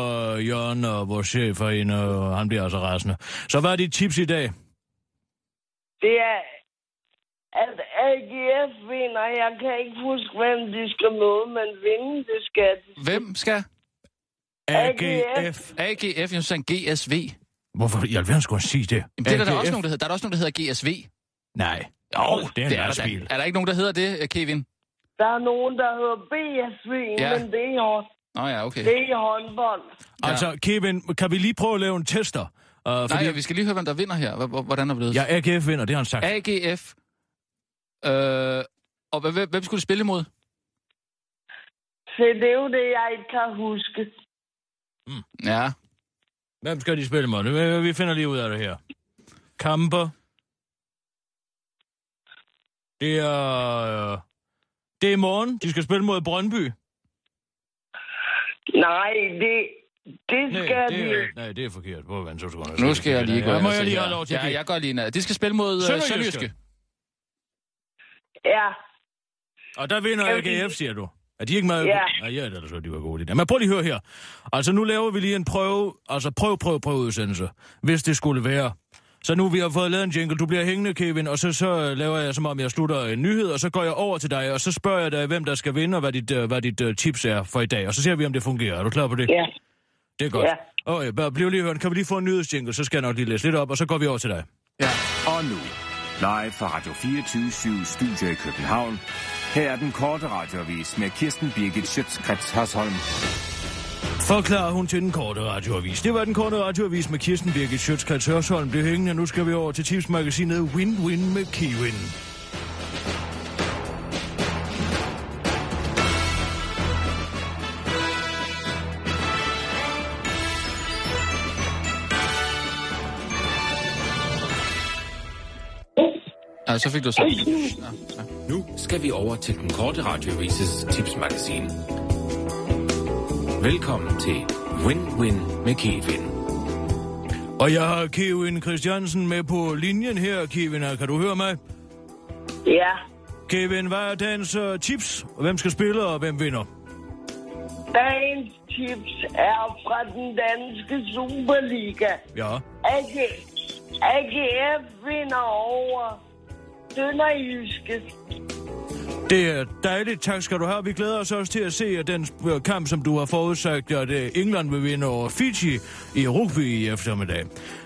Jørgen og vores chef herinde, og han bliver altså rasende. Så hvad er dit tips i dag? Det er, at AGF vinder. Jeg kan ikke huske, hvem de skal møde, men vinde, det skal de. Hvem skal? AGF. AGF, jeg synes, GSV. Hvorfor i alverden skulle han sige det? Jamen, det er der, er også nogen, der hedder. Der er der også nogen, der hedder GSV. Nej. Jo, det er en det er, der, lastbil. er der ikke nogen, der hedder det, Kevin? Der er nogen, der hedder BSV, Ja. men det er, hånd- Nå ja, okay. det er håndbold. Ja. Altså, Kevin, kan vi lige prøve at lave en tester? Uh, fordi... Nej, ja, vi skal lige høre, hvem der vinder her. Hvordan er det? Ja, AGF vinder, det har han sagt. AGF. Øh, og hvem- hvem, skulle de spille imod? Så det er jo det, jeg ikke kan huske. Ja, Hvem skal de spille mod? Vi- Vi finder lige ud af det her. Kamper. Det er... øh, Det er i morgen. De skal spille mod Brøndby. Nej, det, det Nej, skal det de er, ikke. nej, det er forkert. Hvor vand, så skal nu skal jeg lige gå Ja, ind må og jeg se lige have lov til Ja, det? jeg går lige ind. De skal spille mod uh, Sønderjyske. Sønderjyske. Ja, Og der vinder AGF, siger du. Er de ikke meget Ja. gode? Nej, ja, det er da så, de var gode. de der. Men prøv lige at høre her. Altså, nu laver vi lige en prøve, altså prøv, prøv, prøv udsendelse, hvis det skulle være. Så nu vi har fået lavet en jingle, du bliver hængende, Kevin, og så, så laver jeg, som om jeg slutter en nyhed, og så går jeg over til dig, og så spørger jeg dig, hvem der skal vinde, og hvad dit, øh, hvad dit uh, tips er for i dag. Og så ser vi, om det fungerer. Er du klar på det? ja. Det er godt. Ja. Okay, bare bliv lige hørt. Kan vi lige få en nyhedsjingle, så skal jeg nok lige læse lidt op, og så går vi over til dig. Ja. Og nu, live fra Radio 24 Studio i København. Her er den korte radiovis med Kirsten Birgit Schøtzgrads Hasholm. Forklarer hun til den korte radioavis. Det var den korte radioavis med Kirsten Birgit Sjøtskrets Hørsholm. Det hængende. Nu skal vi over til tipsmagasinet Win-Win med Kiwin. Ja, så fik du så. Ja, ja. Nu skal vi over til den korte radiovises tipsmagasin. Velkommen til Win-Win med Kevin. Og jeg har Kevin Christiansen med på linjen her. Kevin, kan du høre mig? Ja, Kevin, hvad er dagens uh, tips? Og Hvem skal spille, og hvem vinder? dagens tips er fra den danske Superliga. Ja. AG, AGF vinder over Sønderjyske. Det er dejligt. Tak skal du have. Vi glæder os også til at se at den øh, kamp, som du har forudsagt, at øh, England vil vinde over Fiji i rugby i eftermiddag.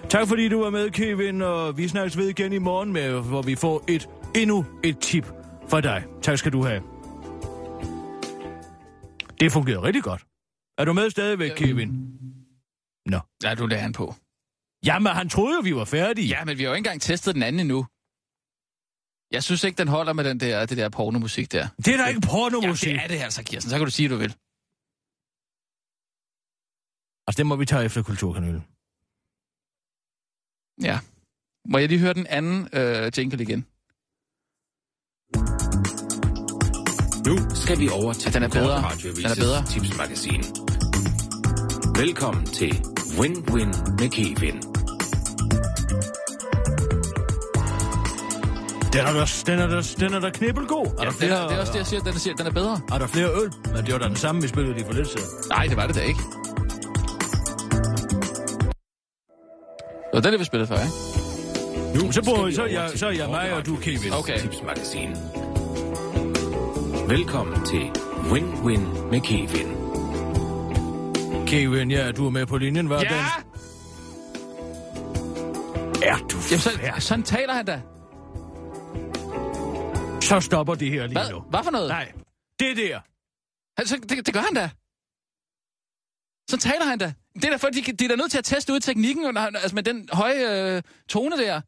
Tak fordi du var med, Kevin, og vi snakkes ved igen i morgen, med, hvor vi får et endnu et tip fra dig. Tak skal du have. Det fungerede rigtig godt. Er du med stadigvæk, Kevin? Nå. Ja, du lader han på. Jamen, han troede jo, vi var færdige. Ja, men vi har jo ikke engang testet den anden endnu. Jeg synes ikke, den holder med den der, det der pornomusik der. Det er da ikke pornomusik. Ja, det er det altså, Kirsten. Så kan du sige, du vil. Altså, det må vi tage efter kulturkanalen. Ja. Må jeg lige høre den anden øh, jingle igen? Nu skal vi over til Ja, den er bedre. Den er bedre. tipsmagasin. Velkommen til Win-Win med Kevin. Den er der, den er der, den er der knibbelgod. Er, Ja, der det, flere, er, det er også det, jeg siger. Den, siger, den er bedre. er der flere øl? Men det var da den samme, vi spillede lige for lidt siden. Nej, det var det da ikke. Det var den, vi spillede før, ikke? Nu Så, bor, så, er jeg, så er jeg mig, og du er Kevin. Okay. Tipsmagasin. Velkommen til Win-Win med Kevin. Kevin, ja, du er med på linjen, hver Ja! Er du Jamen, så, sådan taler han da. Så stopper det her lige Hvad? nu. Hvad for noget? Nej, det der. Han, så, det, det gør han da. Så taler han da. Det er da fordi, de, de er da nødt til at teste ud teknikken, når han- altså med den høje øh, tone der.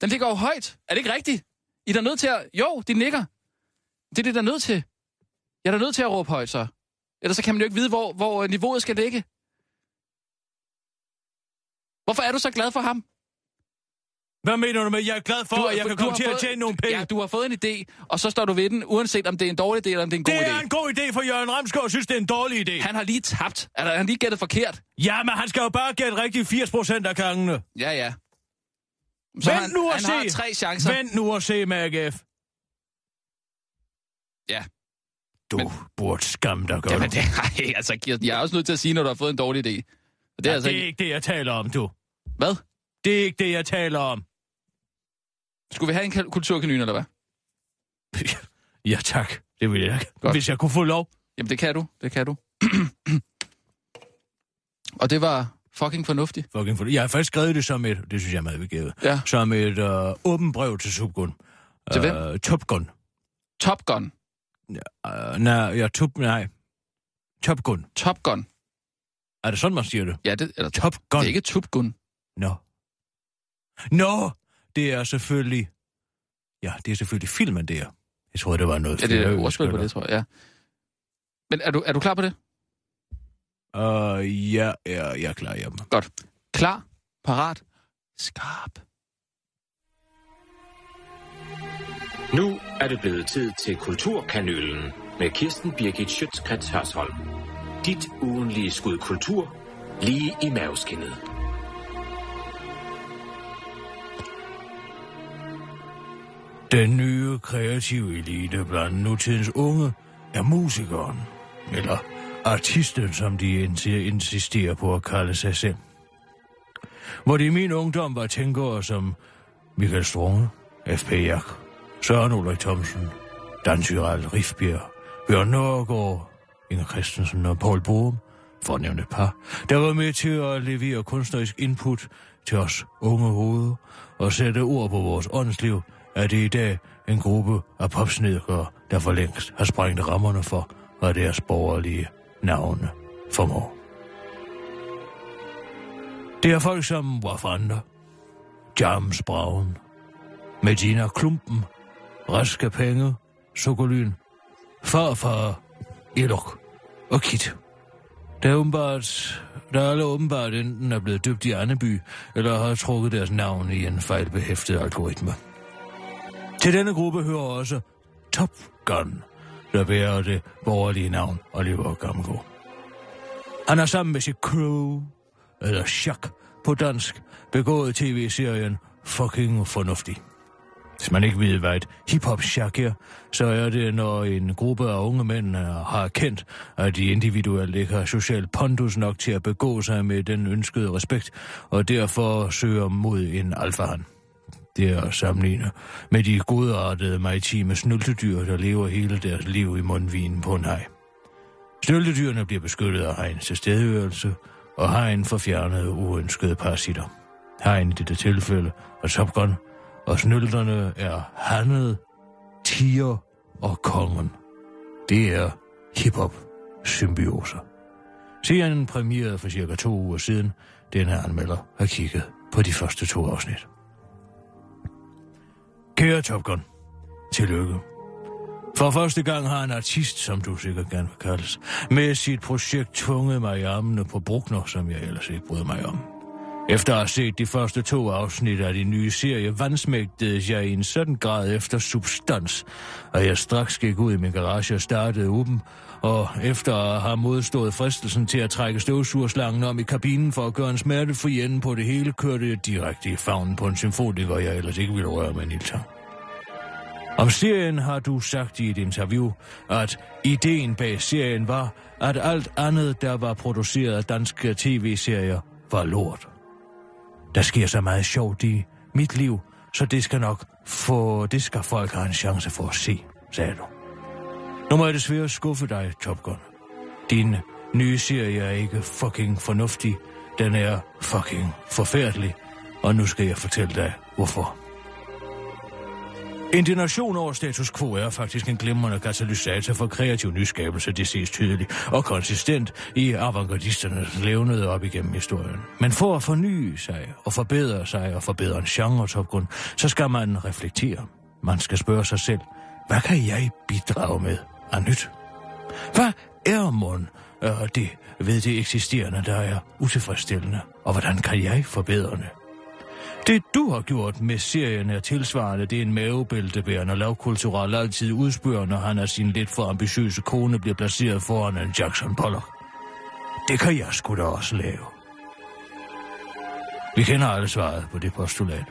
Den ligger jo højt. Er det ikke rigtigt? I er da nødt til at... Jo, de nikker. Det er det, der er nødt til. Jeg er da nødt til at råbe højt, så. Ellers så kan man jo ikke vide, hvor, hvor øh, niveauet skal ligge. Hvorfor er du så glad for ham? Hvad mener du med, jeg er glad for, at jeg kan du komme til at fået- tjene nogle penge? Ja, du har fået en idé, og så står du ved den, uanset om det er en dårlig idé eller om det er en god det idé. er en god idé, for Jørgen Ramskov synes, det er en dårlig idé. Han har lige tabt. Er der, han lige gættet forkert? Ja, men han skal jo bare gætte rigtig 80 procent af gangene. Ja, ja. Vent han, nu og han se. har tre chancer. Vent nu og se, MAGF. Ja. Du men... burde skamme dig godt. Jamen, det, ej, altså, Kirsten, jeg er også nødt til at sige, når du har fået en dårlig idé. Og det er ja, altså det er ikke det, jeg taler om, du. Hvad? Det er ikke det, jeg taler om. Skulle vi have en kulturkanin, eller hvad? ja, tak. Det vil jeg. Godt. Hvis jeg kunne få lov. Jamen, det kan du. Det kan du. og det var fucking fornuftigt. Fucking for... Jeg har faktisk skrevet det som et, det synes jeg er meget begavet, Ja. som et øh, åbent brev til Top Gun. Til hvem? Øh, Top Gun. Top Gun. Øh, nej, ja, top, nej. Top Gun. Top Gun. Er det sådan, man siger det? Ja, det, eller, Top Gun. det er ikke Top Gun. Nå. Nå, det er selvfølgelig... Ja, det er selvfølgelig filmen der. Jeg troede, det var noget Ja, det er ordspil på det, tror jeg. Ja. Men er du, er du klar på det? Øh, ja, ja, jeg er klar, jamen. Godt. Klar, parat, skarp. Nu er det blevet tid til Kulturkanylen med Kirsten Birgit Schøtzgrads Hørsholm. Dit ugenlige skud kultur lige i maveskinnet. Den nye kreative elite blandt nutidens unge er musikeren, eller artisten, som de insisterer på at kalde sig selv. Hvor det i min ungdom var tænkere som Michael Strunge, F.P. Jak, Søren Ulrik Thomsen, Dan Tyrell Rifbjerg, Bjørn Nørgaard, Inger Christensen og Paul Borum, for at nævne et par, der var med til at levere kunstnerisk input til os unge hoveder og sætte ord på vores åndsliv, er det i dag en gruppe af popsnedgere, der for længst har sprængt rammerne for, hvad deres borgerlige navne formår. Det er folk som Wafanda, James Brown, Medina Klumpen, Raske Penge, Sokolyn, Farfar, Elok og Kit. Der er åbenbart, der er alle åbenbart enten er blevet døbt i Anneby, eller har trukket deres navn i en fejlbehæftet algoritme. Til denne gruppe hører også Top Gun, der bærer det borgerlige navn Oliver Gamgo. Han har sammen med sit crew, eller Chak på dansk, begået tv-serien Fucking Fornuftig. Hvis man ikke ved, hvad et hiphop chak er, så er det, når en gruppe af unge mænd øh, har erkendt, at de individuelt ikke har social pondus nok til at begå sig med den ønskede respekt, og derfor søger mod en alfahan. Det er at sammenligne med de godartede maritime snyltedyr, der lever hele deres liv i mundvinen på en hej. Snyltedyrene bliver beskyttet af hegns tilstedeværelse, og hegn får fjernet uønskede parasitter. Hegn i dette tilfælde er Top Gun, og snylterne er Hannet, Tiger og Kongen. Det er hip-hop symbioser. Serien premierede for cirka to uger siden. Denne anmelder har kigget på de første to afsnit. Kære Top Gun, tillykke. For første gang har en artist, som du sikkert gerne vil kaldes, med sit projekt tvunget mig i armene på Bruckner, som jeg ellers ikke bryder mig om. Efter at have set de første to afsnit af de nye serie, vandsmægtede jeg i en sådan grad efter substans, at jeg straks gik ud i min garage og startede åben, og efter at have modstået fristelsen til at trække støvsugerslangen om i kabinen for at gøre en smertefri ende på det hele, kørte jeg direkte i favnen på en symfoniker, jeg ellers ikke ville røre med en. Om serien har du sagt i et interview, at ideen bag serien var, at alt andet, der var produceret af danske tv-serier, var lort. Der sker så meget sjovt i mit liv, så det skal nok få, det skal folk have en chance for at se, sagde du. Nu må jeg desværre skuffe dig, Top Gun. Din nye serie er ikke fucking fornuftig. Den er fucking forfærdelig. Og nu skal jeg fortælle dig, hvorfor. Indignation over status quo er faktisk en glimrende katalysator for kreativ nyskabelse, det ses tydeligt og konsistent i avantgardisternes levnede op igennem historien. Men for at forny sig og forbedre sig og forbedre en genre, topgrund, så skal man reflektere. Man skal spørge sig selv, hvad kan jeg bidrage med af nyt? Hvad er mon øh, det ved det eksisterende, der er utilfredsstillende, og hvordan kan jeg forbedre det? Det, du har gjort med serien er tilsvarende. Det er en mavebæltebærende lavkulturel altid udspørger, når han af sin lidt for ambitiøse kone bliver placeret foran en Jackson Pollock. Det kan jeg sgu da også lave. Vi kender alle svaret på det postulat.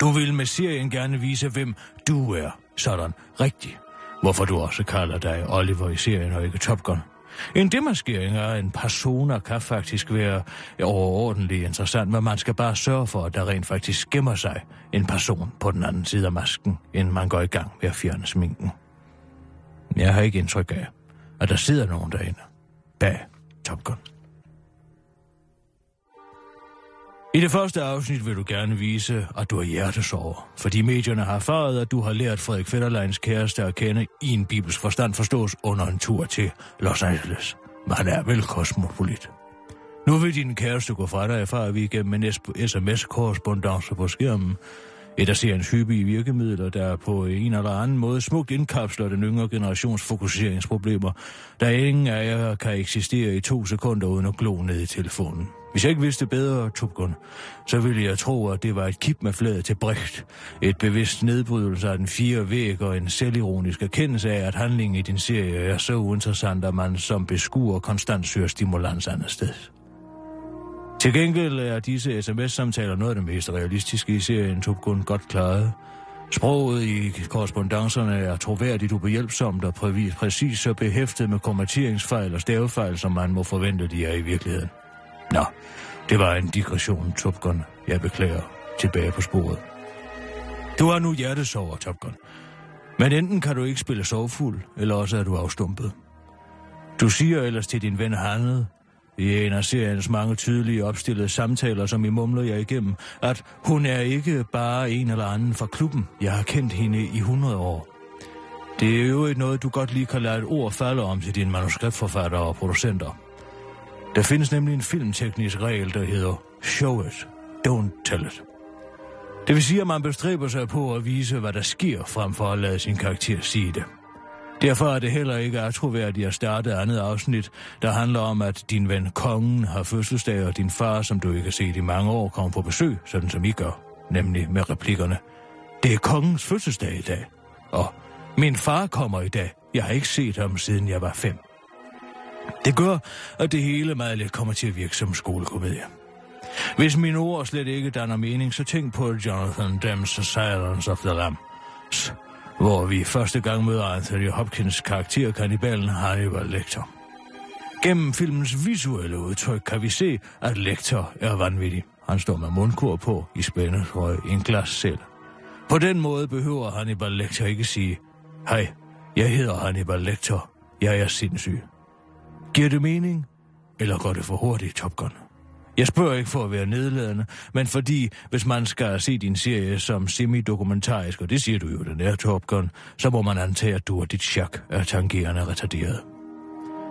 Du vil med serien gerne vise, hvem du er. Sådan rigtigt. Hvorfor du også kalder dig Oliver i serien og ikke Top Gun. En demaskering af en persona kan faktisk være overordentligt interessant, men man skal bare sørge for, at der rent faktisk gemmer sig en person på den anden side af masken, inden man går i gang med at fjerne sminken. Jeg har ikke indtryk af, at der sidder nogen derinde bag Top Gun. I det første afsnit vil du gerne vise, at du er hjertesover, fordi medierne har erfaret, at du har lært Frederik Fetterleins kæreste at kende i en bibels forstand forstås under en tur til Los Angeles. Men han er vel kosmopolit. Nu vil din kæreste gå fra dig, erfarer vi igennem en sms-korrespondance på skærmen. Et af seriens hyppige virkemidler, der på en eller anden måde smukt indkapsler den yngre generations fokuseringsproblemer, da ingen af jer kan eksistere i to sekunder uden at glo ned i telefonen. Hvis jeg ikke vidste bedre, Tupgun, så ville jeg tro, at det var et kip med fladet til Brecht. Et bevidst nedbrydelse af den fire væg og en selvironisk erkendelse af, at handlingen i din serie er så uinteressant, at man som beskuer konstant søger stimulans andet sted. Til gengæld er disse sms-samtaler noget af det mest realistiske i serien Tupgun godt klaret. Sproget i korrespondancerne er troværdigt ubehjælpsomt og præ- præcis så behæftet med kommenteringsfejl og stavefejl, som man må forvente, de er i virkeligheden. Nå, det var en digression, Top Gun. Jeg beklager. Tilbage på sporet. Du har nu hjertesover, Top Gun. Men enten kan du ikke spille sovfuld, eller også er du afstumpet. Du siger ellers til din ven Hanne, i en af seriens mange tydelige opstillede samtaler, som I mumler jeg igennem, at hun er ikke bare en eller anden fra klubben. Jeg har kendt hende i 100 år. Det er jo noget, du godt lige kan lade et ord falde om til dine manuskriptforfattere og producenter. Der findes nemlig en filmteknisk regel, der hedder Show it, don't tell it. Det vil sige, at man bestræber sig på at vise, hvad der sker, frem for at lade sin karakter sige det. Derfor er det heller ikke atroværdigt at starte andet afsnit, der handler om, at din ven kongen har fødselsdag, og din far, som du ikke har set i mange år, kommer på besøg, sådan som I gør, nemlig med replikkerne. Det er kongens fødselsdag i dag, og min far kommer i dag. Jeg har ikke set ham, siden jeg var fem. Det gør, at det hele meget let kommer til at virke som skolekomedie. Hvis mine ord slet ikke danner mening, så tænk på Jonathan Demme's Silence of the Lambs, hvor vi første gang møder Anthony Hopkins karakter, kannibalen Hannibal Lecter. Gennem filmens visuelle udtryk kan vi se, at Lecter er vanvittig. Han står med mundkur på i spændetrøje i en glascelle. På den måde behøver Hannibal Lecter ikke sige, Hej, jeg hedder Hannibal Lecter. Jeg er sindssyg. Giver det mening? Eller går det for hurtigt, Top Gun? Jeg spørger ikke for at være nedladende, men fordi, hvis man skal se din serie som semi-dokumentarisk, og det siger du jo, den er Top Gun, så må man antage, at du og dit chak er tangerende retarderet.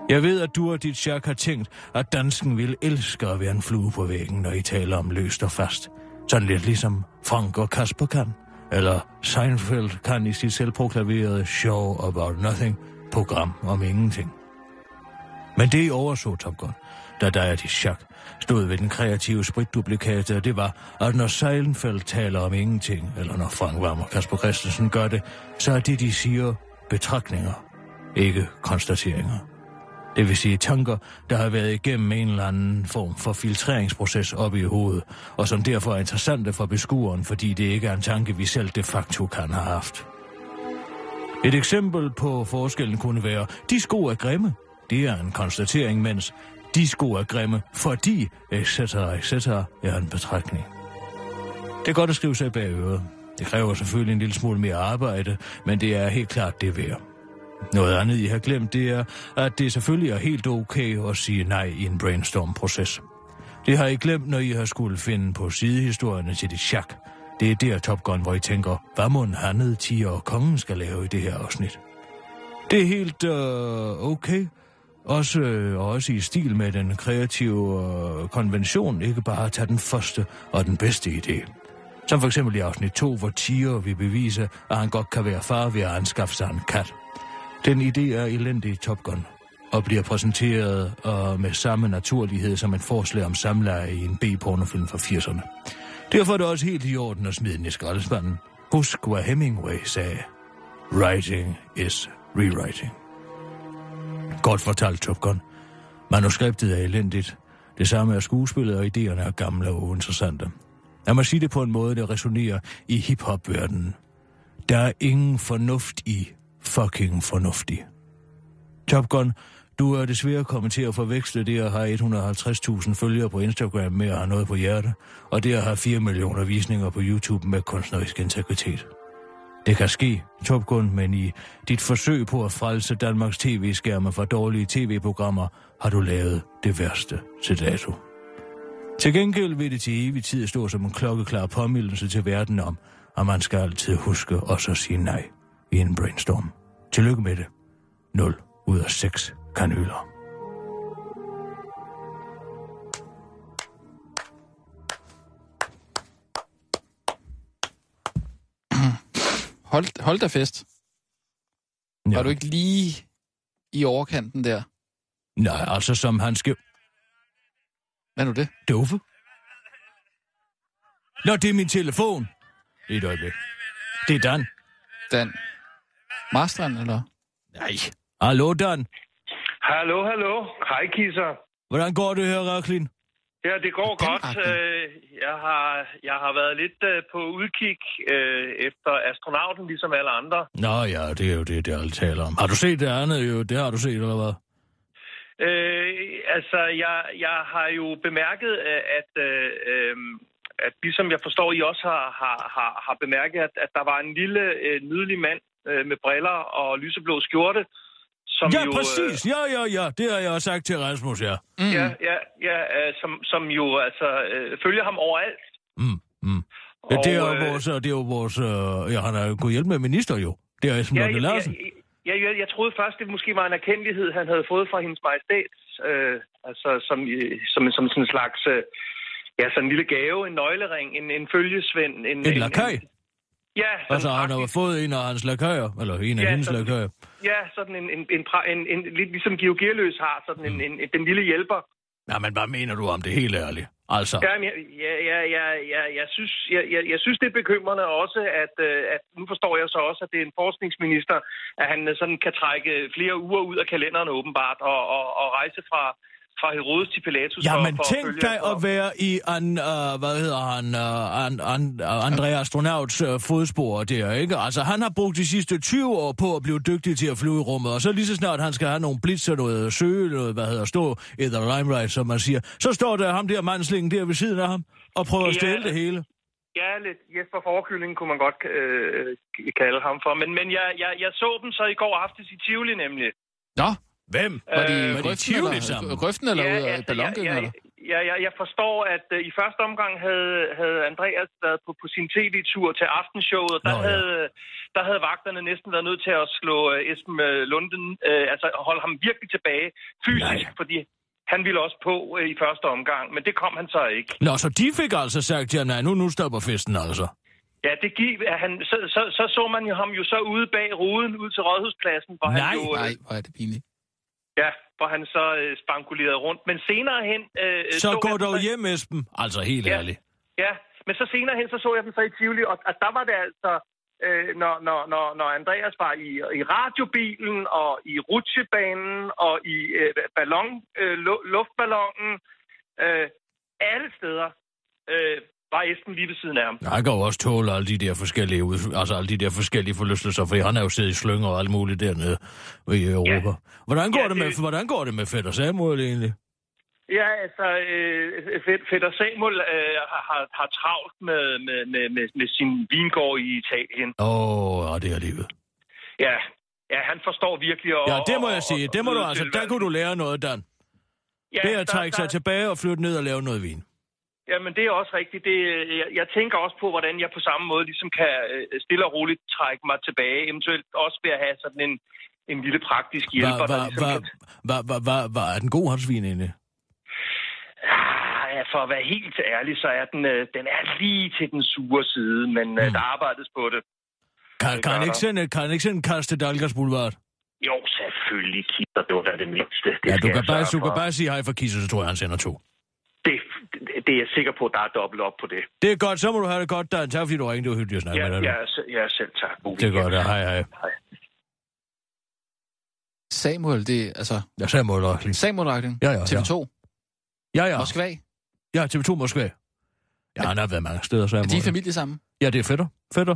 Jeg ved, at du og dit chak har tænkt, at dansken vil elske at være en flue på væggen, når I taler om løst og fast. Sådan lidt ligesom Frank og Kasper kan. Eller Seinfeld kan i sit selvproklamerede Show About Nothing program om ingenting. Men det overså Top Gun, da Diana Schack stod ved den kreative spritduplikat, og det var, at når Seilenfeldt taler om ingenting, eller når Frank Vam og Kasper Christensen gør det, så er det, de siger, betragtninger, ikke konstateringer. Det vil sige tanker, der har været igennem en eller anden form for filtreringsproces op i hovedet, og som derfor er interessante for beskueren, fordi det ikke er en tanke, vi selv de facto kan have haft. Et eksempel på forskellen kunne være, de sko er grimme. Det er en konstatering, mens de sko er grimme, fordi etc. etc. er en betragtning. Det er godt at skrive sig bag øret. Det kræver selvfølgelig en lille smule mere arbejde, men det er helt klart det værd. Noget andet, I har glemt, det er, at det selvfølgelig er helt okay at sige nej i en brainstorm-proces. Det har I glemt, når I har skulle finde på sidehistorierne til det chak. Det er der Top Gun, hvor I tænker, hvad må en handede tiger og kongen skal lave i det her afsnit. Det er helt øh, okay. Også, øh, også i stil med den kreative øh, konvention, ikke bare at tage den første og den bedste idé. Som for eksempel i afsnit 2, hvor Tiger vil bevise, at han godt kan være far ved at anskaffe sig en kat. Den idé er elendig i Top Gun, og bliver præsenteret uh, med samme naturlighed som et forslag om samleje i en B-pornofilm fra 80'erne. Derfor er det også helt i orden at smide den i skraldespanden. Husk, hvad Hemingway sagde. Writing is rewriting. Godt fortalt, Top Gun. Manuskriptet er elendigt. Det samme er skuespillet, og idéerne er gamle og uinteressante. Lad mig sige det på en måde, der resonerer i hiphop-verdenen. Der er ingen fornuft i fucking fornuftig. Top Gun, du er desværre kommet til at forveksle det at have 150.000 følgere på Instagram med at have noget på hjerte, og det at have 4 millioner visninger på YouTube med kunstnerisk integritet. Det kan ske, Top Gun, men i dit forsøg på at frelse Danmarks tv-skærme fra dårlige tv-programmer, har du lavet det værste til dato. Til gengæld vil det til evig tid stå som en klokkeklar påmindelse til verden om, at man skal altid huske også at sige nej i en brainstorm. Tillykke med det. 0 ud af 6 kanyler. Hold, hold da fest. Ja. Var du ikke lige i overkanten der? Nej, altså som han skal... Hvad er nu det? Dove? Nå, det er min telefon. Et øjeblik. Det er Dan. Dan. Marstrand, eller? Nej. Hallo, Dan. Hallo, hallo. Hej, Kisser. Hvordan går det her, Raklin? Ja, det går godt. Øh, Jeg har, jeg har været lidt øh, på udkig øh, efter astronauten, ligesom alle andre. Nå ja, det er jo det, det alle taler om. Har du set det andet? Jo, det har du set, eller hvad? Øh, altså, jeg, jeg har jo bemærket, at, øh, øh, at ligesom jeg forstår, I også har, har, har, har bemærket, at, at der var en lille, øh, nydelig mand øh, med briller og lyseblå skjorte, som ja, jo... præcis. Ja, ja, ja. Det har jeg også sagt til Rasmus, ja. Mm. Øh, ja, ja, ja øh, som, som jo altså øh, følger ham overalt. Mm, mm. Ja, det er jo Og, øh, vores, det er jo vores, øh, ja, han er jo gået hjælp med minister jo. Det er Esben Ja, Lunde Larsen. ja, ja, ja, jeg troede først, det måske var en erkendelighed, han havde fået fra hendes majestæt. Øh, altså som, i- som, som sådan en slags... Øh, ja, sådan en lille gave, en nøglering, en, en følgesvend. En, En lakaj? Ja, sådan Altså, han har fået en af hans lakajer, eller en af Ja, hendes lakajer. Ja, sådan en, en, en, en, en, lidt ligesom Georg Gerløs har, sådan en, en, en, den lille hjælper. Ja, men hvad mener du om det helt ærligt? Altså, Ja, jeg, ja, ja, ja, ja, jeg, synes, jeg, jeg, jeg synes, det er bekymrende også, at, øh, at nu forstår jeg så også, at det er en forskningsminister, at han sådan kan trække flere uger ud af kalenderen åbenbart, og, og, og rejse fra, fra Herodes til Pilatus. Ja, men tænk dig at være i an, uh, hvad hedder han, uh, an, an, uh, André Astronauts uh, fodspor der, ikke? Altså, han har brugt de sidste 20 år på at blive dygtig til at flyve i rummet, og så lige så snart han skal have nogle blitz og noget søge, noget, hvad hedder, stå i the limelight, som man siger, så står der ham der mandslingen der ved siden af ham, og prøver at Ja. stjæle det hele. Ja, lidt Jesper Forkylling kunne man godt øh, kalde ham for. Men, men jeg, jeg, jeg så dem så i går aftes i Tivoli nemlig. Nå, Hvem? var de Øh, var de grøften, Tivoli eller, sammen? grøften, eller ja, ude af altså, ballongængen, jeg, eller? jeg, forstår, at uh, i første omgang havde, havde Andreas været på, på sin tv-tur til aftenshowet, og der, Nå, ja. havde, der havde vagterne næsten været nødt til at slå uh, Esben uh, Lunden, uh, altså holde ham virkelig tilbage fysisk, Nej. fordi han ville også på uh, i første omgang, men det kom han så ikke. Nå, så de fik altså sagt, ja, nej, nu, nu stopper festen altså. Ja, det gik, at han, så, så, så så man jo ham jo så ude bag ruden, ud til Rådhuspladsen, hvor han Nej, jo... øh, Nej, hvor er det pinligt. Ja, hvor han så øh, spankulerede rundt. Men senere hen... Øh, Så jeg gå dem dog hjem, Esben. Altså, helt Ja. ærligt. Ja, men så senere hen, så så jeg dem så i Tivoli, og, og der var det altså, øh, når, når, når, når Andreas var i, i radiobilen, og i rutsjebanen, og i øh, ballon, øh, lu- luftballonen, øh, alle steder øh, var Esben lige ved siden af ham. Jeg kan jo også tåle alle de der forskellige, altså alle de der forskellige forlystelser, for han er jo siddet i slynger og alt muligt dernede i Europa. Hvordan går, Ja, det med, det- hvordan går det med Fætter Samuel egentlig? Ja, altså, øh, Fætter Samuel øh, har, har, travlt med, med, med, med, med sin vingård i Italien. Åh, oh, ja, det er livet. Ja, ja han forstår virkelig... At, Ja, det må jeg sige. at- Det må du altså. Der kunne du lære noget, Dan. ja, Det er at der- trække sig der- tilbage og flytte ned og lave noget vin. Jamen, det er også rigtigt. Det, jeg, jeg tænker også på, hvordan jeg på samme måde ligesom kan øh, stille og roligt trække mig tilbage. Eventuelt også ved at have sådan en, en lille praktisk hjælper, der hva, ligesom hva, kan... hva, hva, hva, hva, er den god, egentlig? Ah, ja, for at være helt ærlig, så er den, øh, den er lige til den sure side, men øh, Hmm. der arbejdes på det. Kan, Det kan, han ikke sende, kan han ikke sende en kast til Dalgas Boulevard? Jo, selvfølgelig, Kitter, det var da det mindste. Det Ja, du kan, bare, du kan bare sige hej for Kisser, så tror jeg, han sender to. Det, er jeg sikker på, at der er dobbelt op på det. Det er godt, så må du have det godt, Dan. Tak fordi du ringede, det var hyggeligt at snakke Ja, med dig. ja, ja, selv tak. God Det er godt, ja. hej hej. Hej. Samuel, det er altså... Sagde mål Røkling. Samuel Ragling, Ja, ja, ja. TV2, Ja, ja. Moskva. Ja, TV2 Moskva. Ja, han har været mange steder, så Er de familie sammen? Ja, det er fætter. Fætter.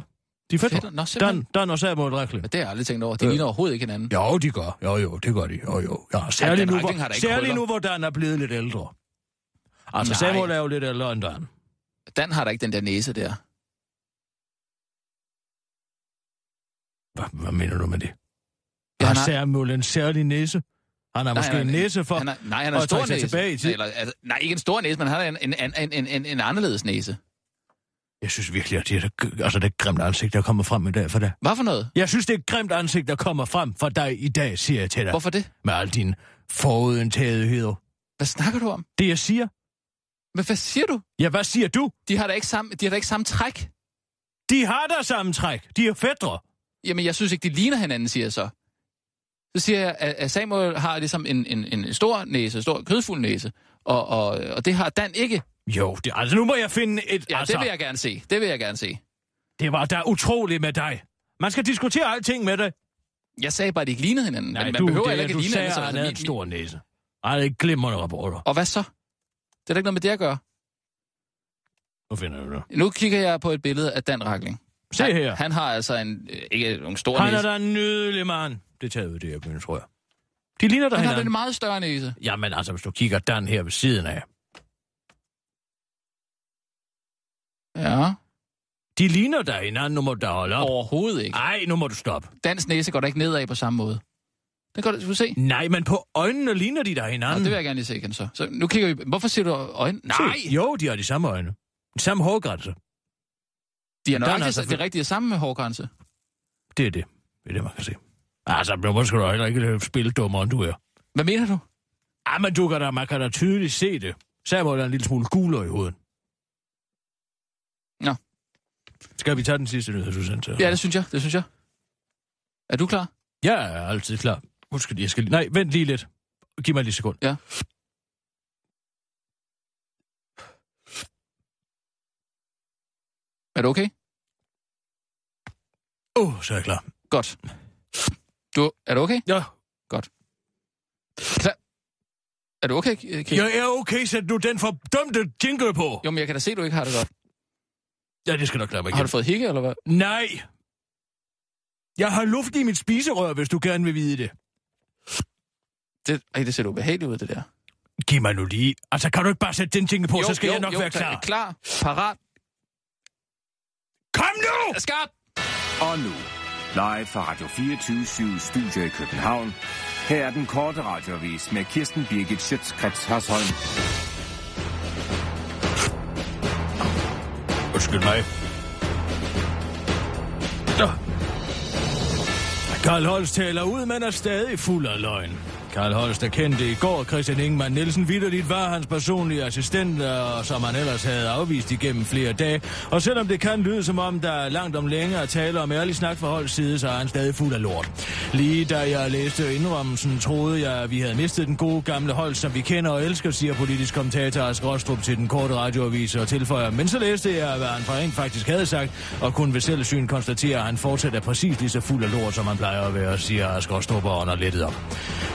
De er fætter. Fætter? Nå, simpelthen. Dan, Dan og Samuel Røkling. Men det har jeg aldrig tænkt over. De Øh. ligner overhovedet ikke hinanden. Jo, de gør. Jo, jo, det gør de. Jo, jo. Ja, særligt, Dan nu, har hvor, ikke særligt nu, hvor Dan er blevet lidt ældre. Altså, Nej. Samuel er jo lidt ældre end Dan. Dan har da ikke den der næse der. Hvad, hvad mener du med det? Ja, har har- Samuel en særlig næse? Han har Nej, måske han en har- næse for... Han er, nej, han har en stor næse. tilbage i tid. Eller, altså, nej, ikke en stor næse, men han har en, en, en, en, en, en anderledes næse. Jeg synes virkelig, at det er, altså, det er et grimt ansigt, der kommer frem i dag for dig. Hvad for noget? Jeg synes, det er et grimt ansigt, der kommer frem for dig i dag, siger jeg til dig. Hvorfor det? Med al din forudindtagethed. Hvad snakker du om? Det, jeg siger? Men hvad siger du? Ja, hvad siger du? De har da ikke samme, de har da ikke samme træk. De har der samme træk. De er fædre. Jamen, jeg synes ikke, de ligner hinanden, siger jeg så. Så siger jeg, at Samuel har ligesom en, en, en stor næse, en stor kødfuld næse, og, og, og det har Dan ikke. Jo, det, altså nu må jeg finde et... Ja, altså, det vil jeg gerne se. Det vil jeg gerne se. det var da utroligt med dig. Man skal diskutere alting med dig. Jeg sagde bare, at de ikke lignede hinanden. Nej, men man du, behøver det, ikke du at ligne sagde, hinanden. at han havde en stor næse. Ej, det er glimrende rapporter. Og hvad så? Det er da ikke noget med det at gøre. Nu finder du det. Nu kigger jeg på et billede af Dan Rakling. Se han, her. Han har altså en, øh, ikke en stor Han er næse. da en nydelig mand. Det tager vi det, jeg begynder, tror jeg. De ligner der Han har hinanden. en meget større næse. Jamen altså, hvis du kigger Dan her ved siden af. Ja. De ligner der hinanden, nu må du da holde op. Overhovedet ikke. Ej, nu må du stoppe. Dans næse går da ikke nedad på samme måde. Det går du se. Nej, men på øjnene ligner de der Nå, hinanden. det vil jeg gerne lige se igen så. Så nu kigger vi... Hvorfor siger du øjne? Nej! Se, jo, de har de samme øjne. De samme hårgrænser. De er er nøjagtigt altså det rigtige samme med hårgrænse. Det er det. Det er det, man kan se. Altså, nu skal du heller ikke spille dummere, end du er. Hvad mener du? Ah, men du kan da, man kan da tydeligt se det. Samuel er en lille smule gulere i hovedet. Nå. Skal vi tage den sidste nyhed, du sendte? Ja, det synes jeg. Det synes jeg. Er du klar? Jeg er altid klar. Husk, jeg skal lige... Nej, vent lige lidt. Giv mig lige et sekund. Ja. Er du okay? Åh, oh, så er jeg klar. Godt. Du, er du okay? Ja, Godt. Klar. Er du okay, Kim? jeg er okay, sæt nu den fordømte jingle på. Jo, men jeg kan da se, at du ikke har det godt. Ja, det skal nok klare mig Har du igen. fået hikke, eller hvad? Nej. Jeg har luft i mit spiserør, hvis du gerne vil vide det. Det, ej, det ser ubehageligt ud, det der. Giv mig nu lige... Altså, kan du ikke bare sætte den jingle på, så skal jeg nok være klar. Klar, parat, Kom nu! skarp! Og nu, live fra Radio 24 Studio i København. Her er den korte radiovis med Kirsten Birgit Schøtzgrads Hasholm. Undskyld mig. Nå. Karl Holst taler ud, men er stadig fuld af løgn. Karl Holst erkendte i går, Christian Ingemann Nielsen vidderligt var hans personlige assistent, og som han ellers havde afvist igennem flere dage. Og selvom det kan lyde som om, der er langt om længe at tale om ærlig snak fra Holsts side, så er han stadig fuld af lort. Lige da jeg læste indrømmelsen, troede jeg, at vi havde mistet den gode gamle Holst, som vi kender og elsker, siger politisk kommentator Ask Rostrup til den korte radioavis og tilføjer. Men så læste jeg, hvad han rent faktisk havde sagt, og kun ved selvsyn konstaterer, at han fortsat er præcis lige så fuld af lort, som han plejer at være, siger Ask Rostrup og ånder lettet op.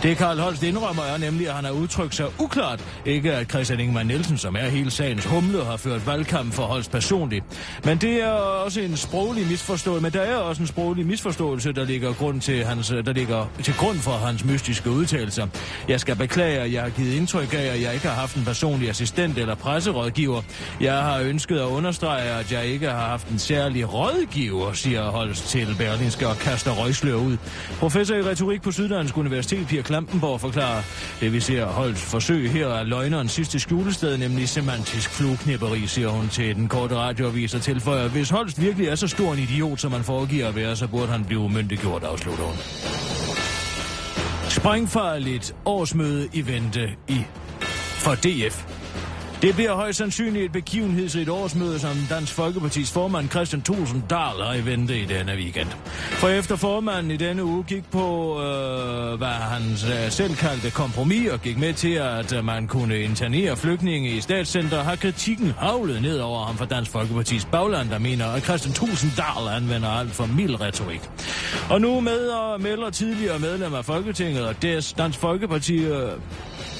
Det Karl Holst indrømmer er nemlig, at han har udtrykt sig uklart. Ikke at Christian Ingemann Nielsen, som er hele sagens humle, har ført valgkamp for Holst personligt. Men det er også en sproglig misforståelse, men der er også en sproglig misforståelse, der ligger, grund til, hans, der ligger til grund for hans mystiske udtalelser. Jeg skal beklage, at jeg har givet indtryk af, at jeg ikke har haft en personlig assistent eller presserådgiver. Jeg har ønsket at understrege, at jeg ikke har haft en særlig rådgiver, siger Holst til Berlinske og kaster røgslør ud. Professor i retorik på Syddansk Universitet, Pia Rosenborg forklarer, det vi ser Holst forsøg her er løgnerens sidste skjulested, nemlig semantisk flueknipperi, siger hun til den korte radioavis og tilføjer, hvis Holst virkelig er så stor en idiot, som man foregiver at være, så burde han blive myndiggjort, afslutter hun. Sprængfarligt årsmøde i vente i for DF. Det bliver højst sandsynligt et begivenhedsrigt årsmøde, som Dansk Folkepartis formand Christian Thulsen Dahl har i vente i denne weekend. For efter formanden i denne uge gik på, øh, hvad han øh, selv kaldte kompromis og gik med til, at øh, man kunne internere flygtninge i statscenter, har kritikken havlet ned over ham fra Dansk Folkepartis bagland, der mener, at Christian Thulsen Dahl anvender alt for mild retorik. Og nu med og melder tidligere medlem af Folketinget og Dansk Folkeparti øh,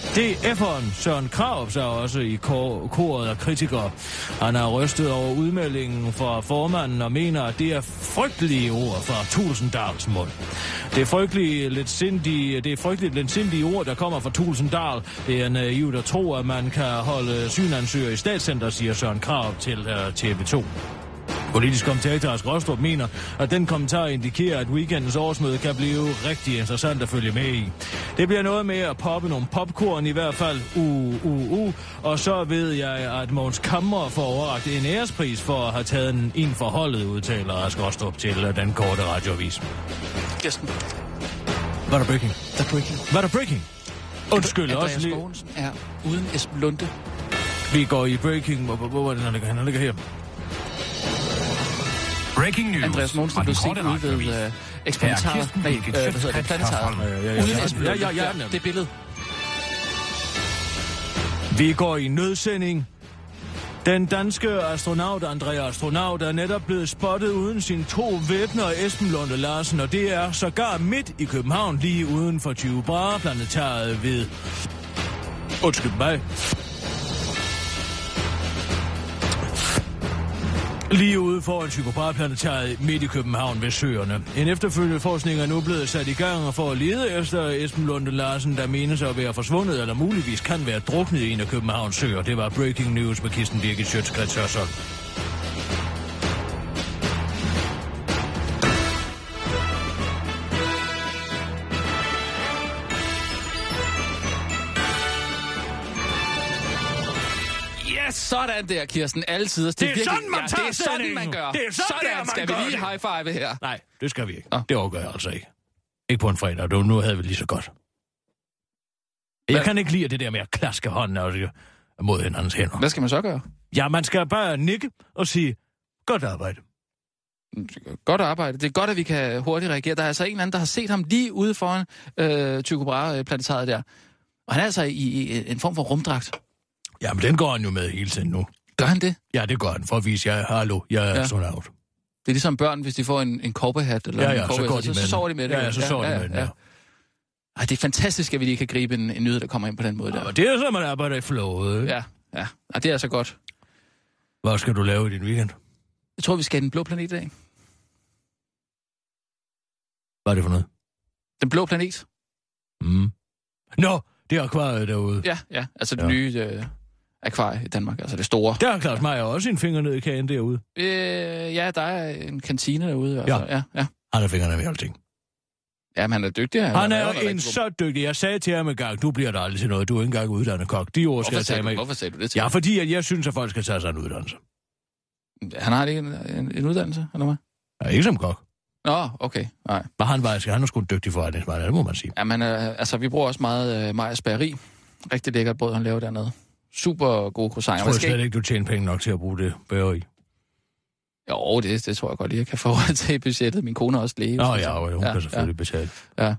DF'eren Søren Krav er også i kor- koret af kritikere. Han har rystet over udmeldingen fra formanden og mener, at det er frygtelige ord fra Tulsendals mund. Det er frygtelige lidt sindige, det er frygteligt lidt sindige ord, der kommer fra Tulsendal. Det er naivt øh, at tro, at man kan holde synansøger i statscenter, siger Søren Krav til øh, uh, TV2. Politisk kommentator Ask Rostrup mener, at den kommentar indikerer, at weekendens årsmøde kan blive rigtig interessant at følge med i. Det bliver noget med at poppe nogle popcorn i hvert fald, uh, uh, uh, og så ved jeg, at Måns Kammer får overragt en ærespris for at have taget en ind for holdet, udtaler Ask Rostrup til den korte radioavis. Kirsten, Var der breaking? der er breaking. Var der breaking? Undskyld, Andreas også lige. Er uden Esben Lunde. Vi går i breaking. Hvor, hvor, hvor er det, han ligger? Han ligger her. Breaking news. Andreas Mogensen blev set ude ved Her eksperimentaret. er Nej, øh, hvad hedder det? Planetaret. Hørsholm. Ja, ja, ja. Uden Ja, Esben ja, Lunde. ja, ja, nemlig. det billede. Vi går i nødsending. Den danske astronaut Andrea Astronaut er netop blevet spottet uden sin to væbner Esben Lunde Larsen, og det er sågar midt i København, lige uden for Tyve Brahe planetariet ved... Undskyld mig. Lige ude foran Tycho midt i København ved Søerne. En efterfølgende forskning er nu blevet sat i gang for at lede efter Esben Lunde Larsen, der menes at være forsvundet eller muligvis kan være druknet i en af Københavns søer. Det var breaking news med Kirsten Birgit Sjøtskrets sådan der, Kirsten. Altid. Det, Det er virkelig- sådan, man ja, tager Det er sådan, man gør. Det er sådan, der, man skal gør vi lige det. high five her. Nej, det skal vi ikke. Nå. Det overgår jeg altså ikke. Ikke på en fredag, du, nu havde vi lige så godt. Jeg Hvad- kan ikke lide det der med at klaske hånden altså, mod hinandens hænder. Hvad skal man så gøre? Ja, man skal bare nikke og sige, godt arbejde. Godt arbejde. Det er godt, at vi kan hurtigt reagere. Der er altså en eller anden, der har set ham lige ude foran øh, Tycho Brahe-planetariet der. Og han er altså i, i en form for rumdragt. Jamen, den går han jo med hele tiden nu. Gør han det? Ja, det gør han, for at vise jer, hallo, jeg er Ja. ja. astronaut. Det er ligesom børn, hvis de får en, en korpehat. Eller Ja, en ja, så går de så, med så, den. sover de med det. Ja, ja, så sover de med den, ja. Ej, det er fantastisk, at vi lige kan gribe en, en nyhed, der kommer ind på den måde der. Og det er så, man arbejder i flowet. Ja. Ja, ja. Ej, det er altså godt. Hvad skal du lave i din weekend? Jeg tror, vi skal have den blå planet i dag. Hvad er det for noget? Den blå planet? Mm. Nå, det er akvariet derude. Ja, ja. Altså det Ja. nye øh, akvarie i Danmark, altså det store. Der har Claus Meier også en finger ned i kagen derude. Øh, ja, der er en kantine derude. Altså. Ja. ja, ja. Han har fingrene med alting. Ja, men han er dygtig. Han laver er noget en rigtig så dygtig. Jeg sagde til ham en gang, du bliver der aldrig til noget. Du er ikke engang uddannet kok. De ord skal jeg tage mig. hvorfor sagde du det til Ja, ham? fordi at jeg synes, at folk skal tage sig en uddannelse. Han har ikke en, en, en uddannelse, eller hvad? Ja, ikke som kok. Nå, okay. Nej. Men han var, han er sgu en dygtig forretningsmand, det må man sige. Jamen, øh, altså, vi bruger også meget øh, Majers Bageri. Rigtig lækkert brød, han laver dernede. Super gode croissanter. Jeg tror skal slet ikke... du tjener penge nok til at bruge det bageri. Jo, det, det tror jeg godt lige, jeg kan få råd til i budgettet. Min kone har også læge. Nå så- ja, hun Ja, kan selvfølgelig betale. Ja.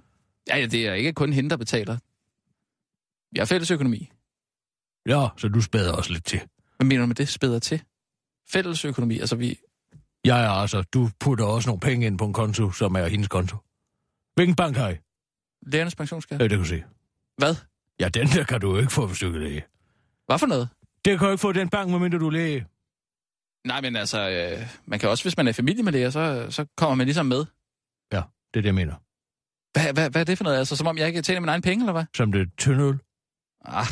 ja, ja, det er ikke kun hende, der betaler. Vi har fælles økonomi. Ja, så du spæder også lidt til. Hvad mener du med det? Spæder til? Fælles økonomi, altså vi... Ja, ja, altså, du putter også nogle penge ind på en konto, som er hendes konto. Hvilken bank har I? Lærernes pensionskasse. Ja, det kan du se. Hvad? Ja, den der kan du jo ikke få, hvis du er læge. Hvad for noget? Det kan du ikke få den bank, medmindre du er læge. Nej, men altså, øh, man kan også, hvis man er familie med læger, så, så kommer man ligesom med. Ja, det er det, jeg mener. Hvad, hvad, hvad er det for noget? Altså, som om jeg ikke tjener mine egne penge, eller hvad? Som det tynde øl. Ah,